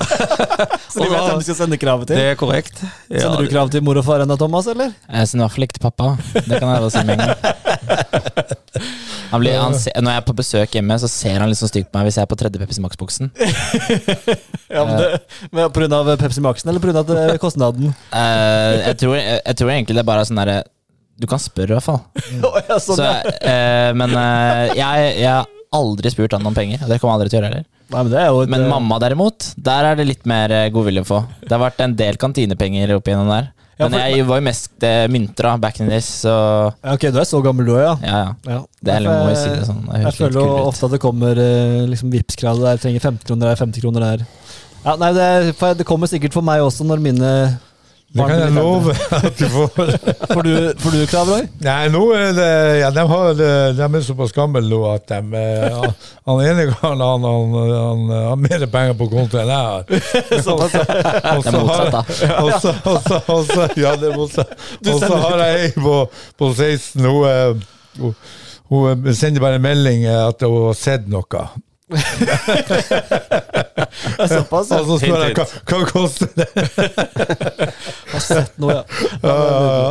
Så de vet hvem de skal sende kravet til. Det er korrekt. Ja, Sender du krav til mor og far ennå, Thomas, eller? Jeg sender i hvert fall ikke til pappa. Det kan jeg bare si med en gang. Han blir, han se, når jeg er på besøk hjemme, så ser han litt sånn stygt på meg hvis jeg er på tredje Pepsi Max-boksen. Ja, men det, men av Pepsi Max-en, eller av eh, kostnaden? Eh, jeg, tror, jeg, tror egentlig det er bare sånn derre Du kan spørre, i hvert fall. Sånn, Så, eh, men jeg, jeg har aldri spurt han om penger. Det kommer jeg aldri til å gjøre heller. Nei, men et, Men mamma derimot, der er det litt mer godvilje å få. Det har vært en del kantinepenger oppi gjennom der. Ja, Men jeg var jo mest eh, myntra back in this, så ja, Ok, du er så gammel du òg, ja. ja, ja. ja. Det er, må jeg si det sånn. Det Jeg høres litt føler jo kult ut. ofte at det kommer eh, liksom Vipps-krav der. Trenger 50 kroner der, 50 kroner der. Ja, nei, det, er- for det kommer sikkert for meg også når mine Det kan jeg love at du får. Får du, får du krav, Roy? Nei, nå er det Ja, de, har, de er såpass gamle nå at de eh, Han, ene karen han, han, han, har mer penger på konto enn jeg har. Det er motsatt, da. og så- og så- og så- Ja, det er motsatt. Og så har jeg ei på, på 16. Hun, hun, hun sender bare en melding at hun har sett noe. Såpass, Og ja. så spør jeg hva, hva koster det? Har sett noe, ja. Ja,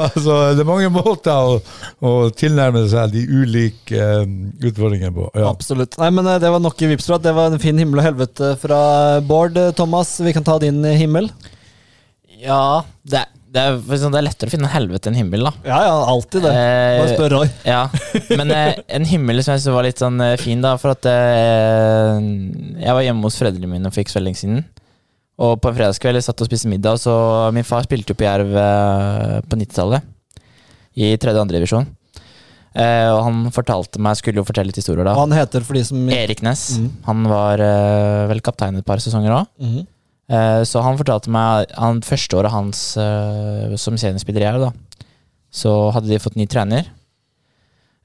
altså, det er mange måter å, å tilnærme seg de ulike eh, utfordringene på. Ja. Absolutt. Nei, men eh, Det var nok i Vipsprat. Det var en fin himmel og helvete fra Bård. Eh, Thomas, vi kan ta din himmel. Ja, det er, det, er, det er lettere å finne helvete enn himmel, da. Ja, ja, alltid det. Bare Eh, spør Roy. Ja, men eh, en himmel som jeg synes var litt sånn eh, fin, da. For at eh, jeg var hjemme hos foreldrene mine for ikke så lenge siden. Og på en fredagskveld jeg satt og spiste middag, og så min far spilte jo på Jerv eh, på 90-tallet. I tredje og andre divisjon. Eh, og han fortalte meg, skulle jo fortelle litt historier da. Og han heter for de som Erik Næss. Mm. Han var vel kaptein et par sesonger òg. Mhm. Eh, så han fortalte meg han første året hans eh, som seniorspiller i Jerv, da, så hadde de fått ny trener.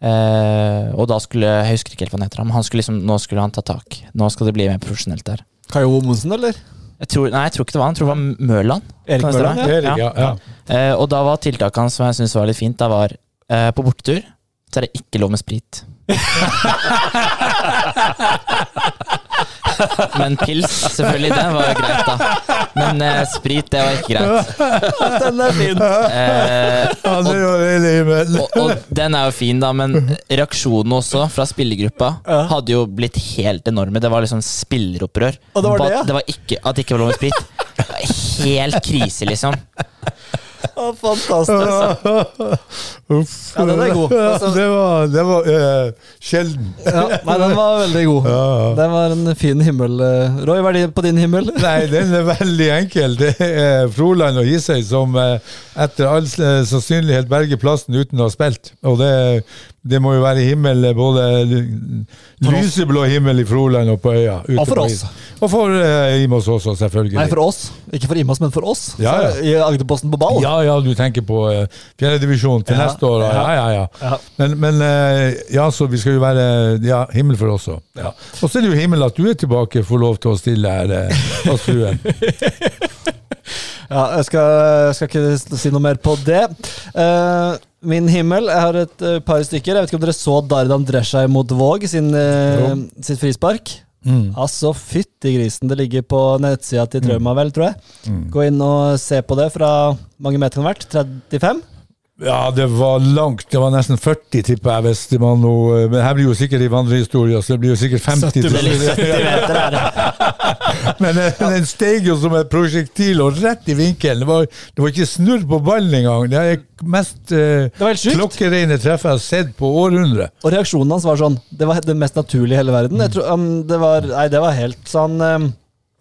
Eh, og da skulle Jeg husker ikke helt hva han heter, men han skulle liksom, nå skulle han ta tak. Nå skal det bli mer profesjonelt der. Kayo Omonsen, eller? Jeg tror, nei, jeg tror ikke det var han. Jeg tror det var Mørland. Erik Mørland, ja. Erik, ja. ja. Uh, og da var tiltaket hans som jeg syntes var litt fint, da var uh, på bortetur så er det ikke lov med sprit. Men pils, selvfølgelig, det var greit, da. Men eh, sprit, det var ikke greit. Den er fin! Eh, himmel. og, og den er jo fin, da, men reaksjonene også fra spillergruppa hadde jo blitt helt enorme. Det var liksom spilleropprør. Og det var det, ja? det var ikke, at det ikke var lov med sprit. Helt krise, liksom. Å, fantastisk. Uff. Ja, den er god. Altså- det var, det var uh, sjelden. Ja, nei, den var veldig god. Ja. Det var en fin himmel. eh. Roy, hva er det på din himmel? Nei, den er veldig enkel. Det er Froland og Isøy som eh, etter all sannsynlighet berger plassen uten å ha spilt. Og det, det må jo være himmel, eh, både lyseblå himmel i Froland og på øya. Og for oss. Og for uh, Imos også, selvfølgelig. Nei, for oss. Ikke for Imos, men for oss. Ja, ja. I Agderposten på ball. Ja, ja, du tenker på uh, fjerdedivisjon til Ja, neste år. Ja, ja, ja. Ja. Men, men uh, ja, så vi skal jo være ja, himmel for oss òg. Ja. Og så er det jo himmel at du er tilbake, får lov til å stille her uh, hos fruen. Ja, jeg skal, skal ikke si noe mer på det. Eh, min himmel Jeg har et uh, par stykker. Jeg vet ikke om dere så Dardan Dreshaj mot Våg sin, uh, sitt frispark? Mm. Altså, fytti grisen. Det ligger på nettsida til Trauma, vel, tror jeg. Mm. Gå inn og se på det fra mange meter kan det ha vært? 35? Ja, det var langt. Det var nesten 40, tipper jeg. hvis det var noe, Men her blir jo sikkert i vandrehistoria, så det blir jo sikkert 50. Det er litt 70 meter, er det. Men eh, den steg jo som et prosjektil og rett i vinkelen. Det var, det var ikke snurr på ballen engang. Det er mest eh, klokkereine treffet jeg har sett på århundret. Og reaksjonen hans var sånn Det var det mest naturlige i hele verden. Jeg tror, um, det var Nei, det var helt sånn um,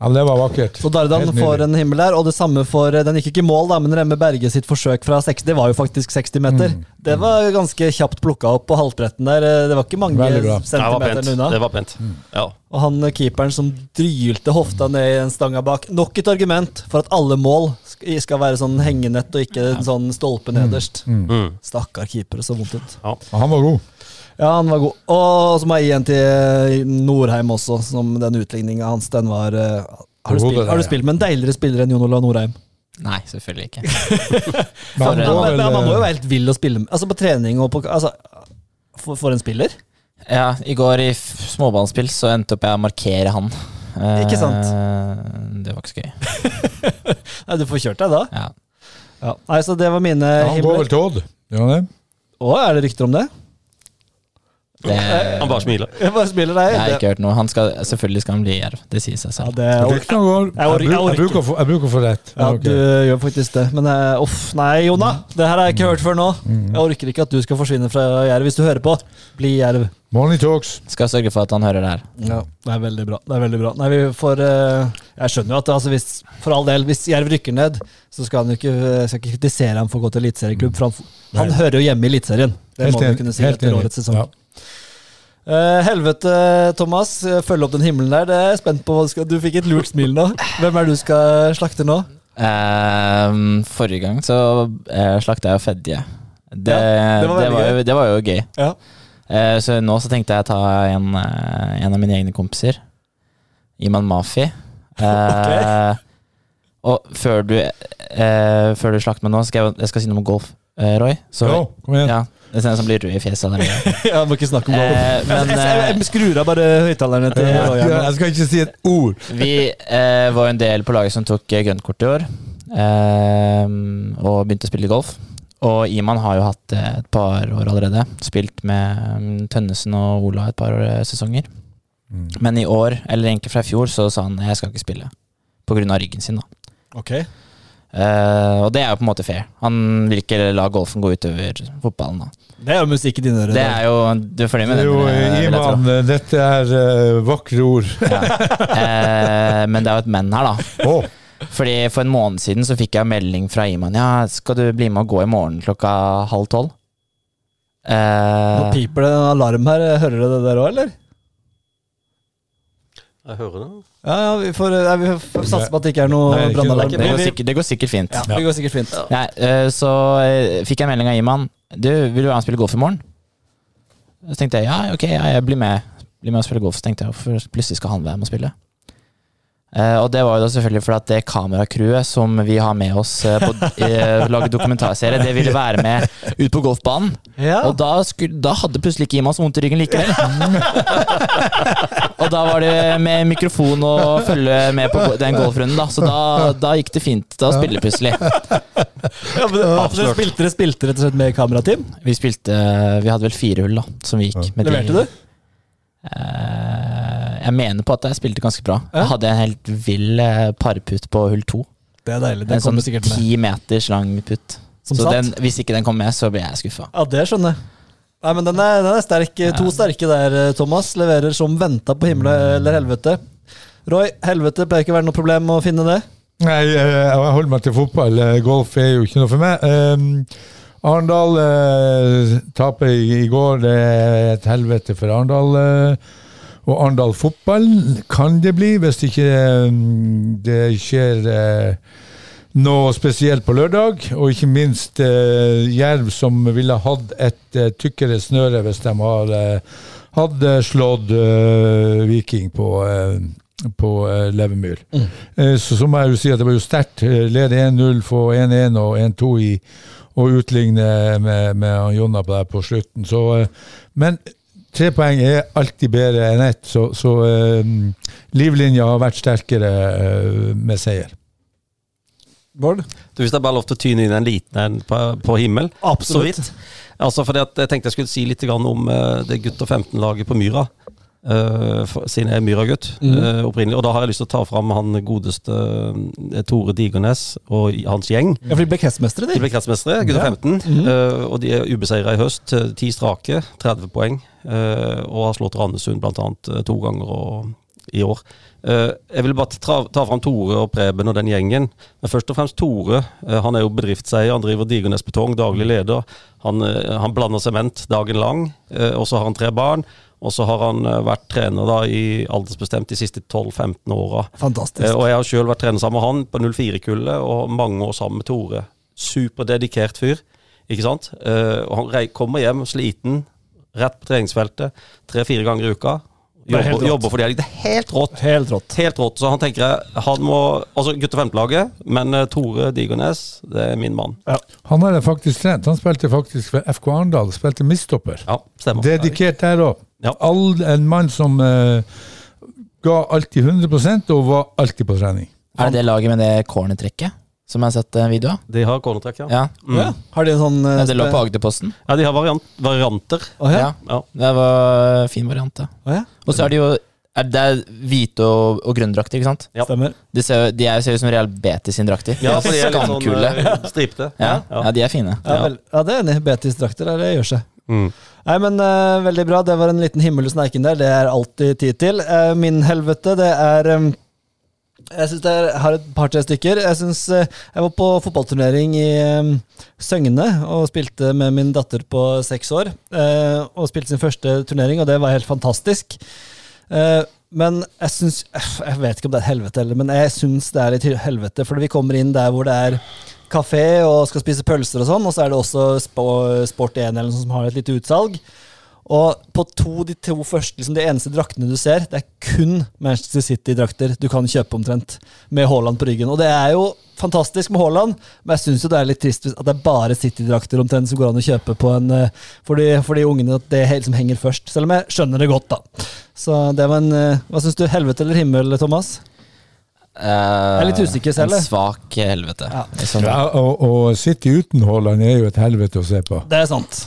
Ja, det var vakkert. Så Dardan får en himmel der, og det samme for Den gikk ikke i mål, da, men Remme Berge sitt forsøk fra 60 det var jo faktisk 60 meter. Mm. Det var ganske kjapt plukka opp på halvbretten der. Det var ikke mange centimeterne unna. Det var pent. Mm. Det var pent. Ja. Og han eh, keeperen som drylte hofta ned i den stanga bak. Nok et argument for at alle mål skal være sånn hengenett og ikke en sånn stolpe nederst. Mm. Stakkar keepere, så vondt ut. Ja, han var god. Ja, han var god. Og så må jeg gi en til Norheim også, som den utligninga hans, den var eh, har, du spilt, har du spilt med en deiligere spiller enn Jon Olav Norheim? Nei, selvfølgelig ikke. Men For han men, vel, men man må jo eh, være helt vill å spille med. Altså på trening og på altså, for, for en spiller. Ja, i går i småballspill så endte opp jeg å markere han. Eh, Ikke sant? Det var ikke så gøy. Nei, Du får kjørt deg da. Ja. Ja. Nei, så det var mine Han går vel til Odd? Gjør han det? Å, er det rykter om det? Det, Han bare smiler. Jeg bare smiler deg. jeg har ikke hørt noe. Han skal, selvfølgelig skal han bli jerv. Det sier seg Ja, selv. det er, Ryktene går. Jeg Jeg, orker- jeg jeg, bruker å få, jeg bruker å få rett. ja, okay. du gjør faktisk det. Men eh, uff, nei, Jonna. Det her har jeg ikke hørt før nå. Mm. Jeg orker ikke at du skal forsvinne fra Jerv. Hvis du hører på, bli Jerv. Money talks. Skal sørge for at han hører det her. Ja, det er veldig bra. Det er veldig bra. Nei, vi får eh, Jeg skjønner jo at altså, hvis, for all del, hvis Jerv rykker ned, så skal han jo ikke, skal ikke kritisere ham for å gå til eliteserieklubb. For han, han hører jo hjemme i Eliteserien. Det Helt må vi kunne si etter årets sesong. Ja. Eh, helvete, Thomas. eh, Følg opp den himmelen der. Det er jeg spent på. hva du skal- Du fikk et lurt smil nå. Hvem er det du skal slakte nå? Eh, forrige gang så uh, slakta jeg jo Fedje. Det, Ja, det det, var var jo, det var jo gøy. Ja. Uh, så nå så tenkte jeg å ta en, eh, en av mine egne kompiser. Iman Mafi. okay. Og før du, uh, før du slakter meg nå, skal jeg, jeg skal si noe om golf. eh, Roy. Så, Jo, kom igjen. ja, det ser ut som blir rød i fjeset der. Jeg må ikke snakke om golf. Eh, men, jeg, jeg, skrur av bare høyttalerne til Ja. Jeg skal ikke si et ord. Vi eh, var jo en del på laget som tok eh, grønt kort i år, eh, og begynte å spille golf. Og Iman har jo hatt det et par år allerede. Spilt med mm, Tønnesen og Ola et par år, sesonger. Men i år, eller egentlig fra i fjor, så sa han jeg skal ikke spille. På grunn av ryggen sin, da. Ok. Eh, og det er jo på en måte fair. Han vil ikke la golfen gå utover fotballen, da. Det er jo musikk i dine ører. Det er jo Du er fornøyd med Jo, den? eh. Iman, dette er uh, vakre ord. Ja. Uh, men det er jo et men her, da. Oh. Fordi For en måned siden så fikk jeg melding fra Iman. Ja, skal du bli med og gå i morgen klokka halv tolv? Nå Eh, piper det en alarm her. Hører du det der òg, eller? Jeg hører det. Ja, ja, vi får, ja, vi får satse på at det ikke er noe brannalarm. det, går sikkert, det går sikkert fint. Ja, det går sikkert fint. Nei, eh, så eh, fikk jeg melding av Iman. Du, vil du være med og spille golf i morgen? Så tenkte jeg ja, ok, ja, jeg blir med. Blir med og spille golf. Så tenkte jeg hvorfor plutselig skal han være med og spille? Eh, og det var jo da selvfølgelig fordi at det kameracrewet som vi har med oss uh, på uh, lage dokumentarserie, det ville være med ut på golfbanen. Ja. Og da, skulle, da hadde plutselig ikke Iman så vondt i ryggen likevel. og da var det med mikrofon og følge med på den golfrunden, da. Så da, da gikk det fint å spille plutselig. Ja, men, dere spilte, dere spilte rett og slett med kamerateam? Vi spilte Vi hadde vel fire hull, da, som vi gikk. med Leverte du? Eh, jeg mener på at jeg spilte ganske bra. Ja. Jeg hadde en helt vill eh, parputt på hull to. Det er deilig. Det En sånn kommer sikkert med. ti meters lang putt. Som Så den, hvis ikke den kom med, så blir jeg skuffa. Ja, det skjønner jeg. Nei, men den er, den er sterk. To sterke der, eh, Thomas. Leverer som venta på himmel eller helvete. Roy, helvete pleier ikke å være noe problem å finne det. Nei, eh, jeg holder meg til fotball. Golf er jo ikke noe for meg. Um, Arendal eh, taper i, i går. Det er et helvete for Arendal. eh, og Arendal fotball kan det bli, hvis ikke eh, det skjer eh, noe spesielt på lørdag. Og ikke minst eh, Jerv, som ville hatt et eh, tykkere snøre hvis de har, eh, hadde slått eh, Viking på, eh, på eh, Levermyr. Eh, Så, så må jeg jo si at det var jo sterkt. Eh, Lede 1-0, få 1-1 og 1-2 i og utligne med, med Jonna på, på slutten. Så, eh, men tre poeng er alltid bedre enn ett, så, så eh, livlinja har vært sterkere eh, med seier. Bård? Du, Hvis det er bare lov til å tyne inn en liten en på, på himmel, Absolutt. så vidt. Altså, fordi at jeg tenkte jeg skulle si litt om uh, det gutter 15-laget på Myra. Uh, siden jeg er Myra-gutt eh, opprinnelig. Og da har jeg lyst til å ta fram han godeste eh, Tore Digernes og hans gjeng. Ja, for de ble kretsmestere, De de. ble kretsmestere, gutter 15. Mm. og de er ubeseira i høst. eh, Ti strake, 30 poeng. eh, og har slått Randesund bl.a. to ganger og, i år. Eh, jeg vil bare ta, ta fram Tore og Preben og den gjengen. Men først og fremst Tore. eh, han er jo bedriftseier, han driver Digernes Betong, daglig leder. Han, eh, han blander sement dagen lang, eh, og så har han tre barn. Og så har han eh, vært trener da i aldersbestemt de siste 12-15 åra. Fantastisk. Eh, Og jeg har sjøl vært trener sammen med han på 04-kullet, og mange år sammen med Tore. Superdedikert fyr, ikke sant? Eh, Og han kommer hjem sliten, rett på treningsfeltet, tre-fire ganger i uka. Det er Jobber, jobber for de. Det er helt rått. Helt rått. Helt rått. Så han tenker jeg, han må Altså gutter 15-laget, men Tore Digernes, det er min mann. Han har jeg faktisk trent. Han spilte faktisk for FK Arendal, spilte midtstopper. Ja, stemmer. Dedikert der òg. Ja. En mann som uh, ga alltid 100 og var alltid på trening. Er det det laget med det cornertrekket som jeg har sett en video av? De har cornertrekk, ja. Ja. Mm. Ja. Har de en sånn uh, Ja, Det lå på Agderposten. Ja, de har variant, varianter. Oh, ja? Ja. Ja. Det var en fin variant, ja? Og så er det jo er det er hvite og, og grønne drakter, ikke sant? Ja. Stemmer. De ser, de er, ser ut som Real Betis sine drakter. Ja, for de er litt sånn uh, eh, stripte. Ja, ja, de er fine. Ja, vel, ja, det er enig. Betis-drakter er det gjør seg. Mm. Nei, men uh, Veldig bra. Det var en liten himmel hos Neiken der. Det er alltid tid til. Uh, min helvete, det er um, Jeg synes er, jeg har et par-tre stykker. Jeg synes uh, jeg var på fotballturnering i um, Søgne og spilte med min datter på seks år. og spilte sin første turnering, og det var helt fantastisk. Men jeg syns Jeg vet ikke om det er et helvete men jeg syns det er litt helvete. For vi kommer inn der hvor det er kafé og skal spise pølser og sånn, og så er det også Sport 1 eller noe som har et lite utsalg. Og på to, de to første, liksom de eneste draktene du ser, det er kun Manchester City-drakter du kan kjøpe omtrent, med Haaland på ryggen. Og det er jo fantastisk med Haaland, men jeg syns det er litt trist at det er bare City-drakter omtrent som går an å kjøpe på en, eh, for, de, for de ungene, at det liksom henger først. Selv om jeg skjønner det godt, da. Så det var en eh, Hva syns du? Helvete eller himmel, Thomas? Jeg er litt usikker selv, En svak helvete. Ja. Sånn. Ja, og, og City uten Haaland er jo et helvete å se på. Det er sant.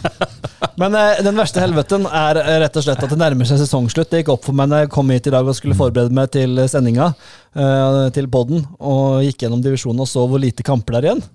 Men eh, den verste helveten er eh, rett og slett at det nærmer seg sesongslutt. Det gikk opp for meg når jeg kom hit i dag og skulle forberede meg til eh, sendinga, eh, til podden, og gikk gjennom divisjonen og så hvor lite kamper det er igjen.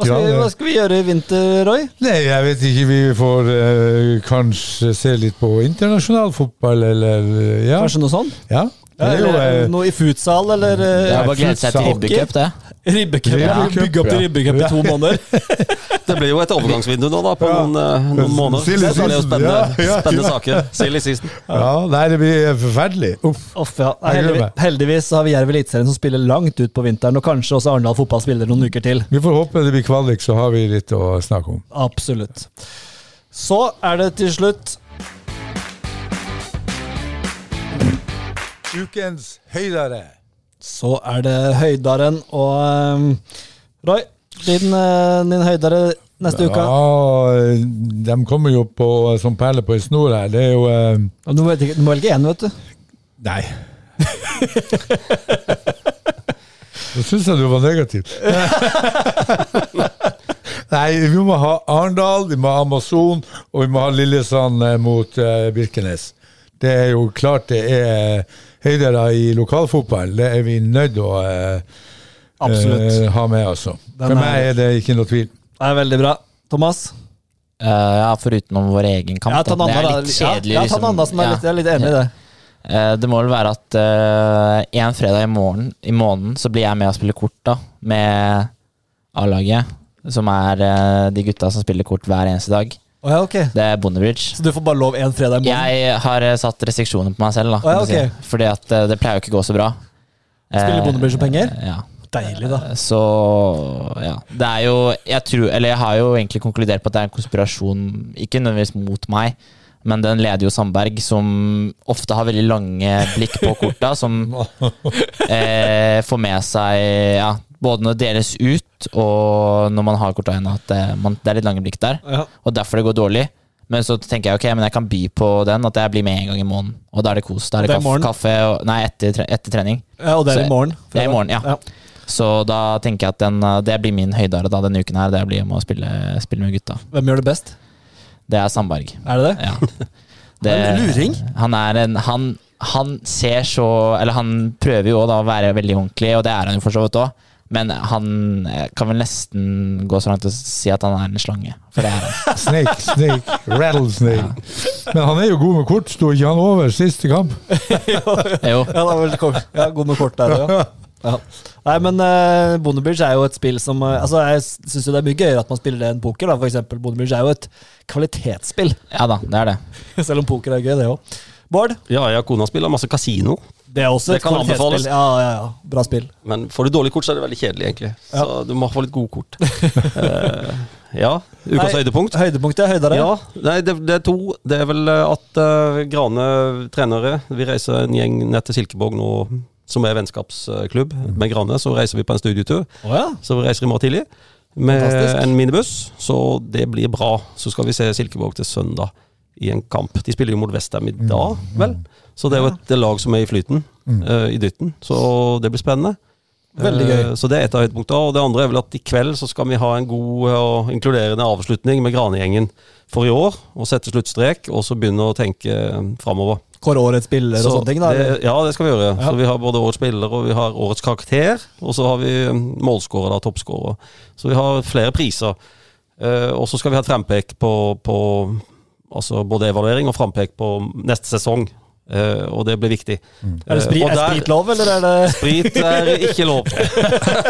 Hva skal, vi, hva skal vi gjøre i vinter, Roy? Nei, jeg vet ikke. Vi får uh, kanskje se litt på internasjonal fotball, eller Ja. Kanskje noe sånt? ja. Det eller, jo Eller eh, noe i futsal, eller Det eh, er bare å glede seg til ribbecup, det. ribbecup? Ja. Bygge opp til ja. ribbecup i to måneder. Det blir jo et overgangsvindu nå, da, på Ja. noen, eh, noen måneder. Silly Så det er jo spennende, ja, ja, spennende saker. Silly season. Ja, nei, det blir forferdelig. Uff. Off, ja. Nei, heldigvis, heldigvis så har vi Jerv Eliteserien som spiller langt ut på vinteren, og kanskje også Arendal fotball spiller noen uker til. Vi får håpe det blir kvalik, så har vi litt å snakke om. Absolutt. Så er det til slutt Ukens høydare. Så er det høydaren og um, Roy, din, eh, din høydare neste uke. Ja, de kommer jo på som perler på en snor her. Det er jo um, Du må du må velge én, vet du. Nei. Nå syns jeg du var negativ. Nei, vi må ha Arendal, vi må ha Amazon, og vi må ha Lillesand eh, mot uh, Birkenes. Det er jo klart det er høydere i lokalfotball. Det er vi nødt til å eh, eh, ha med, altså. For meg er det ikke noe tvil. Det er veldig bra. Thomas? Uh, ja, foruten om vår egen kamp. Ja, det er litt kjedelig. Ja, ja, liksom. annen som er litt, jeg er litt enig i det. Eh, det må vel være at uh, en fredag i, morgen, i måneden så blir jeg med og spiller kort da, med A-laget. Som er de gutta som spiller kort hver eneste dag. Å ja, okay. Det er Bondebridge. Så du får bare lov én fredag i måneden? Jeg har eh, satt restriksjoner på meg selv, da. oh, ja, okay. si. Fordi at eh, det pleier jo ikke å gå så bra. Spiller Eh, Bondebridge om penger? Ja. Deilig, da. Så ja. Det er jo Jeg tror Eller jeg har jo egentlig konkludert på at det er en konspirasjon, ikke nødvendigvis mot meg, men den leder jo Sandberg, som ofte har veldig lange blikk på korta, som eh, får med seg ja, både når det deles ut, og når man har korta igjen, at det, man, det er litt lange blikk der. Ja. Og derfor det går dårlig. Men så tenker jeg ok, men jeg kan by på den, at jeg blir med en gang i måneden. Og da er det kos. Da er det, det er kaffe, kaffe og, Nei, etter, etter trening. Ja, og det er Så- i morgen? Det er i morgen, ja. Ja. Så da tenker jeg at den, uh, det blir min høydare da, denne uken her. Det blir med å spille, spille med gutta. Hvem gjør det best? Det er Sandberg. Er det det? Ja. Er en luring. Han er en han, han ser så Eller han prøver jo å være veldig ordentlig, og det er han jo for så vidt òg. Men han eh, kan vel nesten gå så langt å si at han er en slange. For det er han. Snake, snake, rattlesnake. Men han er jo god med kort. Sto ikke han over siste kamp? Jo. Ja, er vel, ja, god med kort der òg. Ja. Nei, men uh, Bondebridge er jo et spill som uh, Altså, Jeg syns det er mye gøyere at man spiller det enn poker. da, for eksempel. Bondebridge er jo et kvalitetsspill, Ja da, det er det. selv om poker er gøy, det òg. Bård, Ja, jeg og kona spiller masse kasino, det er også Det et kvalitetsspill. Ja, ja, ja. Bra spill. men får du dårlig kort, så er det veldig kjedelig, egentlig. Så du må få litt gode kort. uh, ja. Ukas Nei, høydepunkt. Høydepunktet er høydere. Ja, nei, det, det er to. Det er vel eh, at uh, Grane trenere Vi reiser en gjeng ned til Silkeborg nå, som er vennskapsklubb med Grane. Så reiser vi på en studietur. Oh, ja. Så vi reiser i morgen tidlig med Fantastisk. en minibuss. Så det blir bra. Så skal vi se Silkeborg til søndag i en kamp. De spiller jo mot Vestheim i dag, vel? Så det er jo et lag som er i flyten, eh, i dytten. Så det blir spennende. Veldig gøy. Uh, Så det er et av høydepunktene. Og det andre er vel at i kveld så skal vi ha en god eh, og inkluderende avslutning med Granegjengen for i år. Og sette sluttstrek, og så begynne å tenke framover. Kåre årets spiller og Så sånne ting. da. det, ja, det skal vi gjøre. Ja. Så Vi har både årets spiller og vi har årets karakter. Og så har vi mm, målskårer, da, toppskårer. Så vi har flere priser. Uh, og så skal vi ha et frempek på, på altså både evaluering og frampek på neste sesong. Eh, og det blir viktig. Er det spri, uh, der, er sprit lov, eller er det Sprit er ikke lov.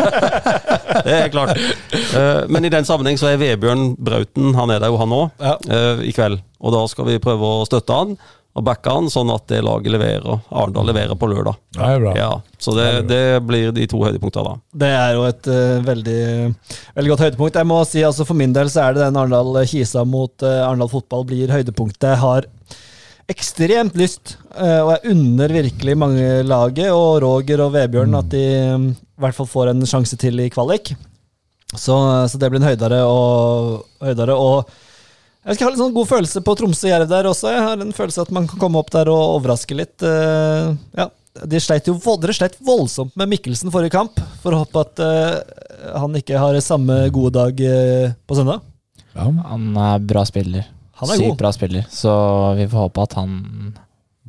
det er klart. Uh, Men i den sammenheng så er Vebjørn Brauten Han er der jo, han òg, Ja. i kveld. Og da skal vi prøve å støtte han og backe han, sånn at det laget leverer. Arendal leverer på lørdag. Det er bra. Ja, så det, det blir de to høydepunktene da. Det er jo et uh, veldig, veldig godt høydepunkt. Jeg må si altså For min del så er det den Arendal-Kisa mot uh, Arendal fotball blir høydepunktet. Jeg har ekstremt lyst, eh, og jeg unner virkelig mange laget og Roger og Vebjørn at de mm, i hvert fall får en sjanse til i kvalik. Så, så det blir en høydere og, høydere og jeg skal ha litt sånn god følelse på Tromsø-Jerv der også. Jeg har en følelse at man kan komme opp der og overraske litt. Eh, ja, de sleit jo, Dere sleit voldsomt med Mikkelsen forrige kamp. For å håpe at eh, han ikke har samme gode dag på søndag. Ja. Han er bra spiller. Han er Sykt god. bra spiller. Så vi får håpe at han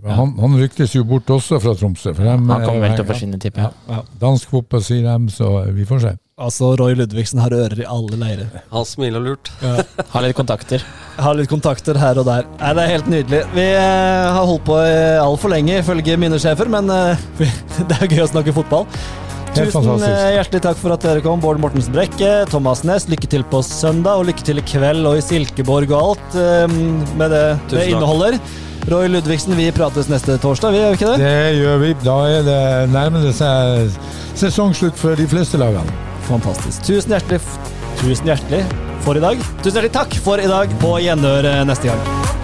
Han, han ryktes jo bort også fra Tromsø. For dem, Han kommer vel til å eh, forsvinne, tipper jeg. Dansk fotball, sier dem, så vi får se. Altså, Roy Ludvigsen har ører i alle leirer. Han smiler lurt. Har litt kontakter. Har litt kontakter her og der. Nei, Det er helt nydelig. Vi eh, har holdt på eh, altfor lenge, ifølge mine sjefer, men eh, vi, det er gøy å snakke fotball. Tusen eh, hjertelig takk for at dere kom, Bård Mortensen Brekke, Thomas Næss. Lykke til på søndag, og lykke til i kveld og i Silkeborg og alt eh, med det det inneholder. Roy Ludvigsen, vi prates neste torsdag, vi gjør vi ikke det? Det gjør vi. Da er det nærmer det seg sesongslutt for de fleste lagene. Fantastisk. Tusen hjertelig, tusen hjertelig for i dag. Tusen hjertelig takk for i dag. På gjenhør eh, neste gang.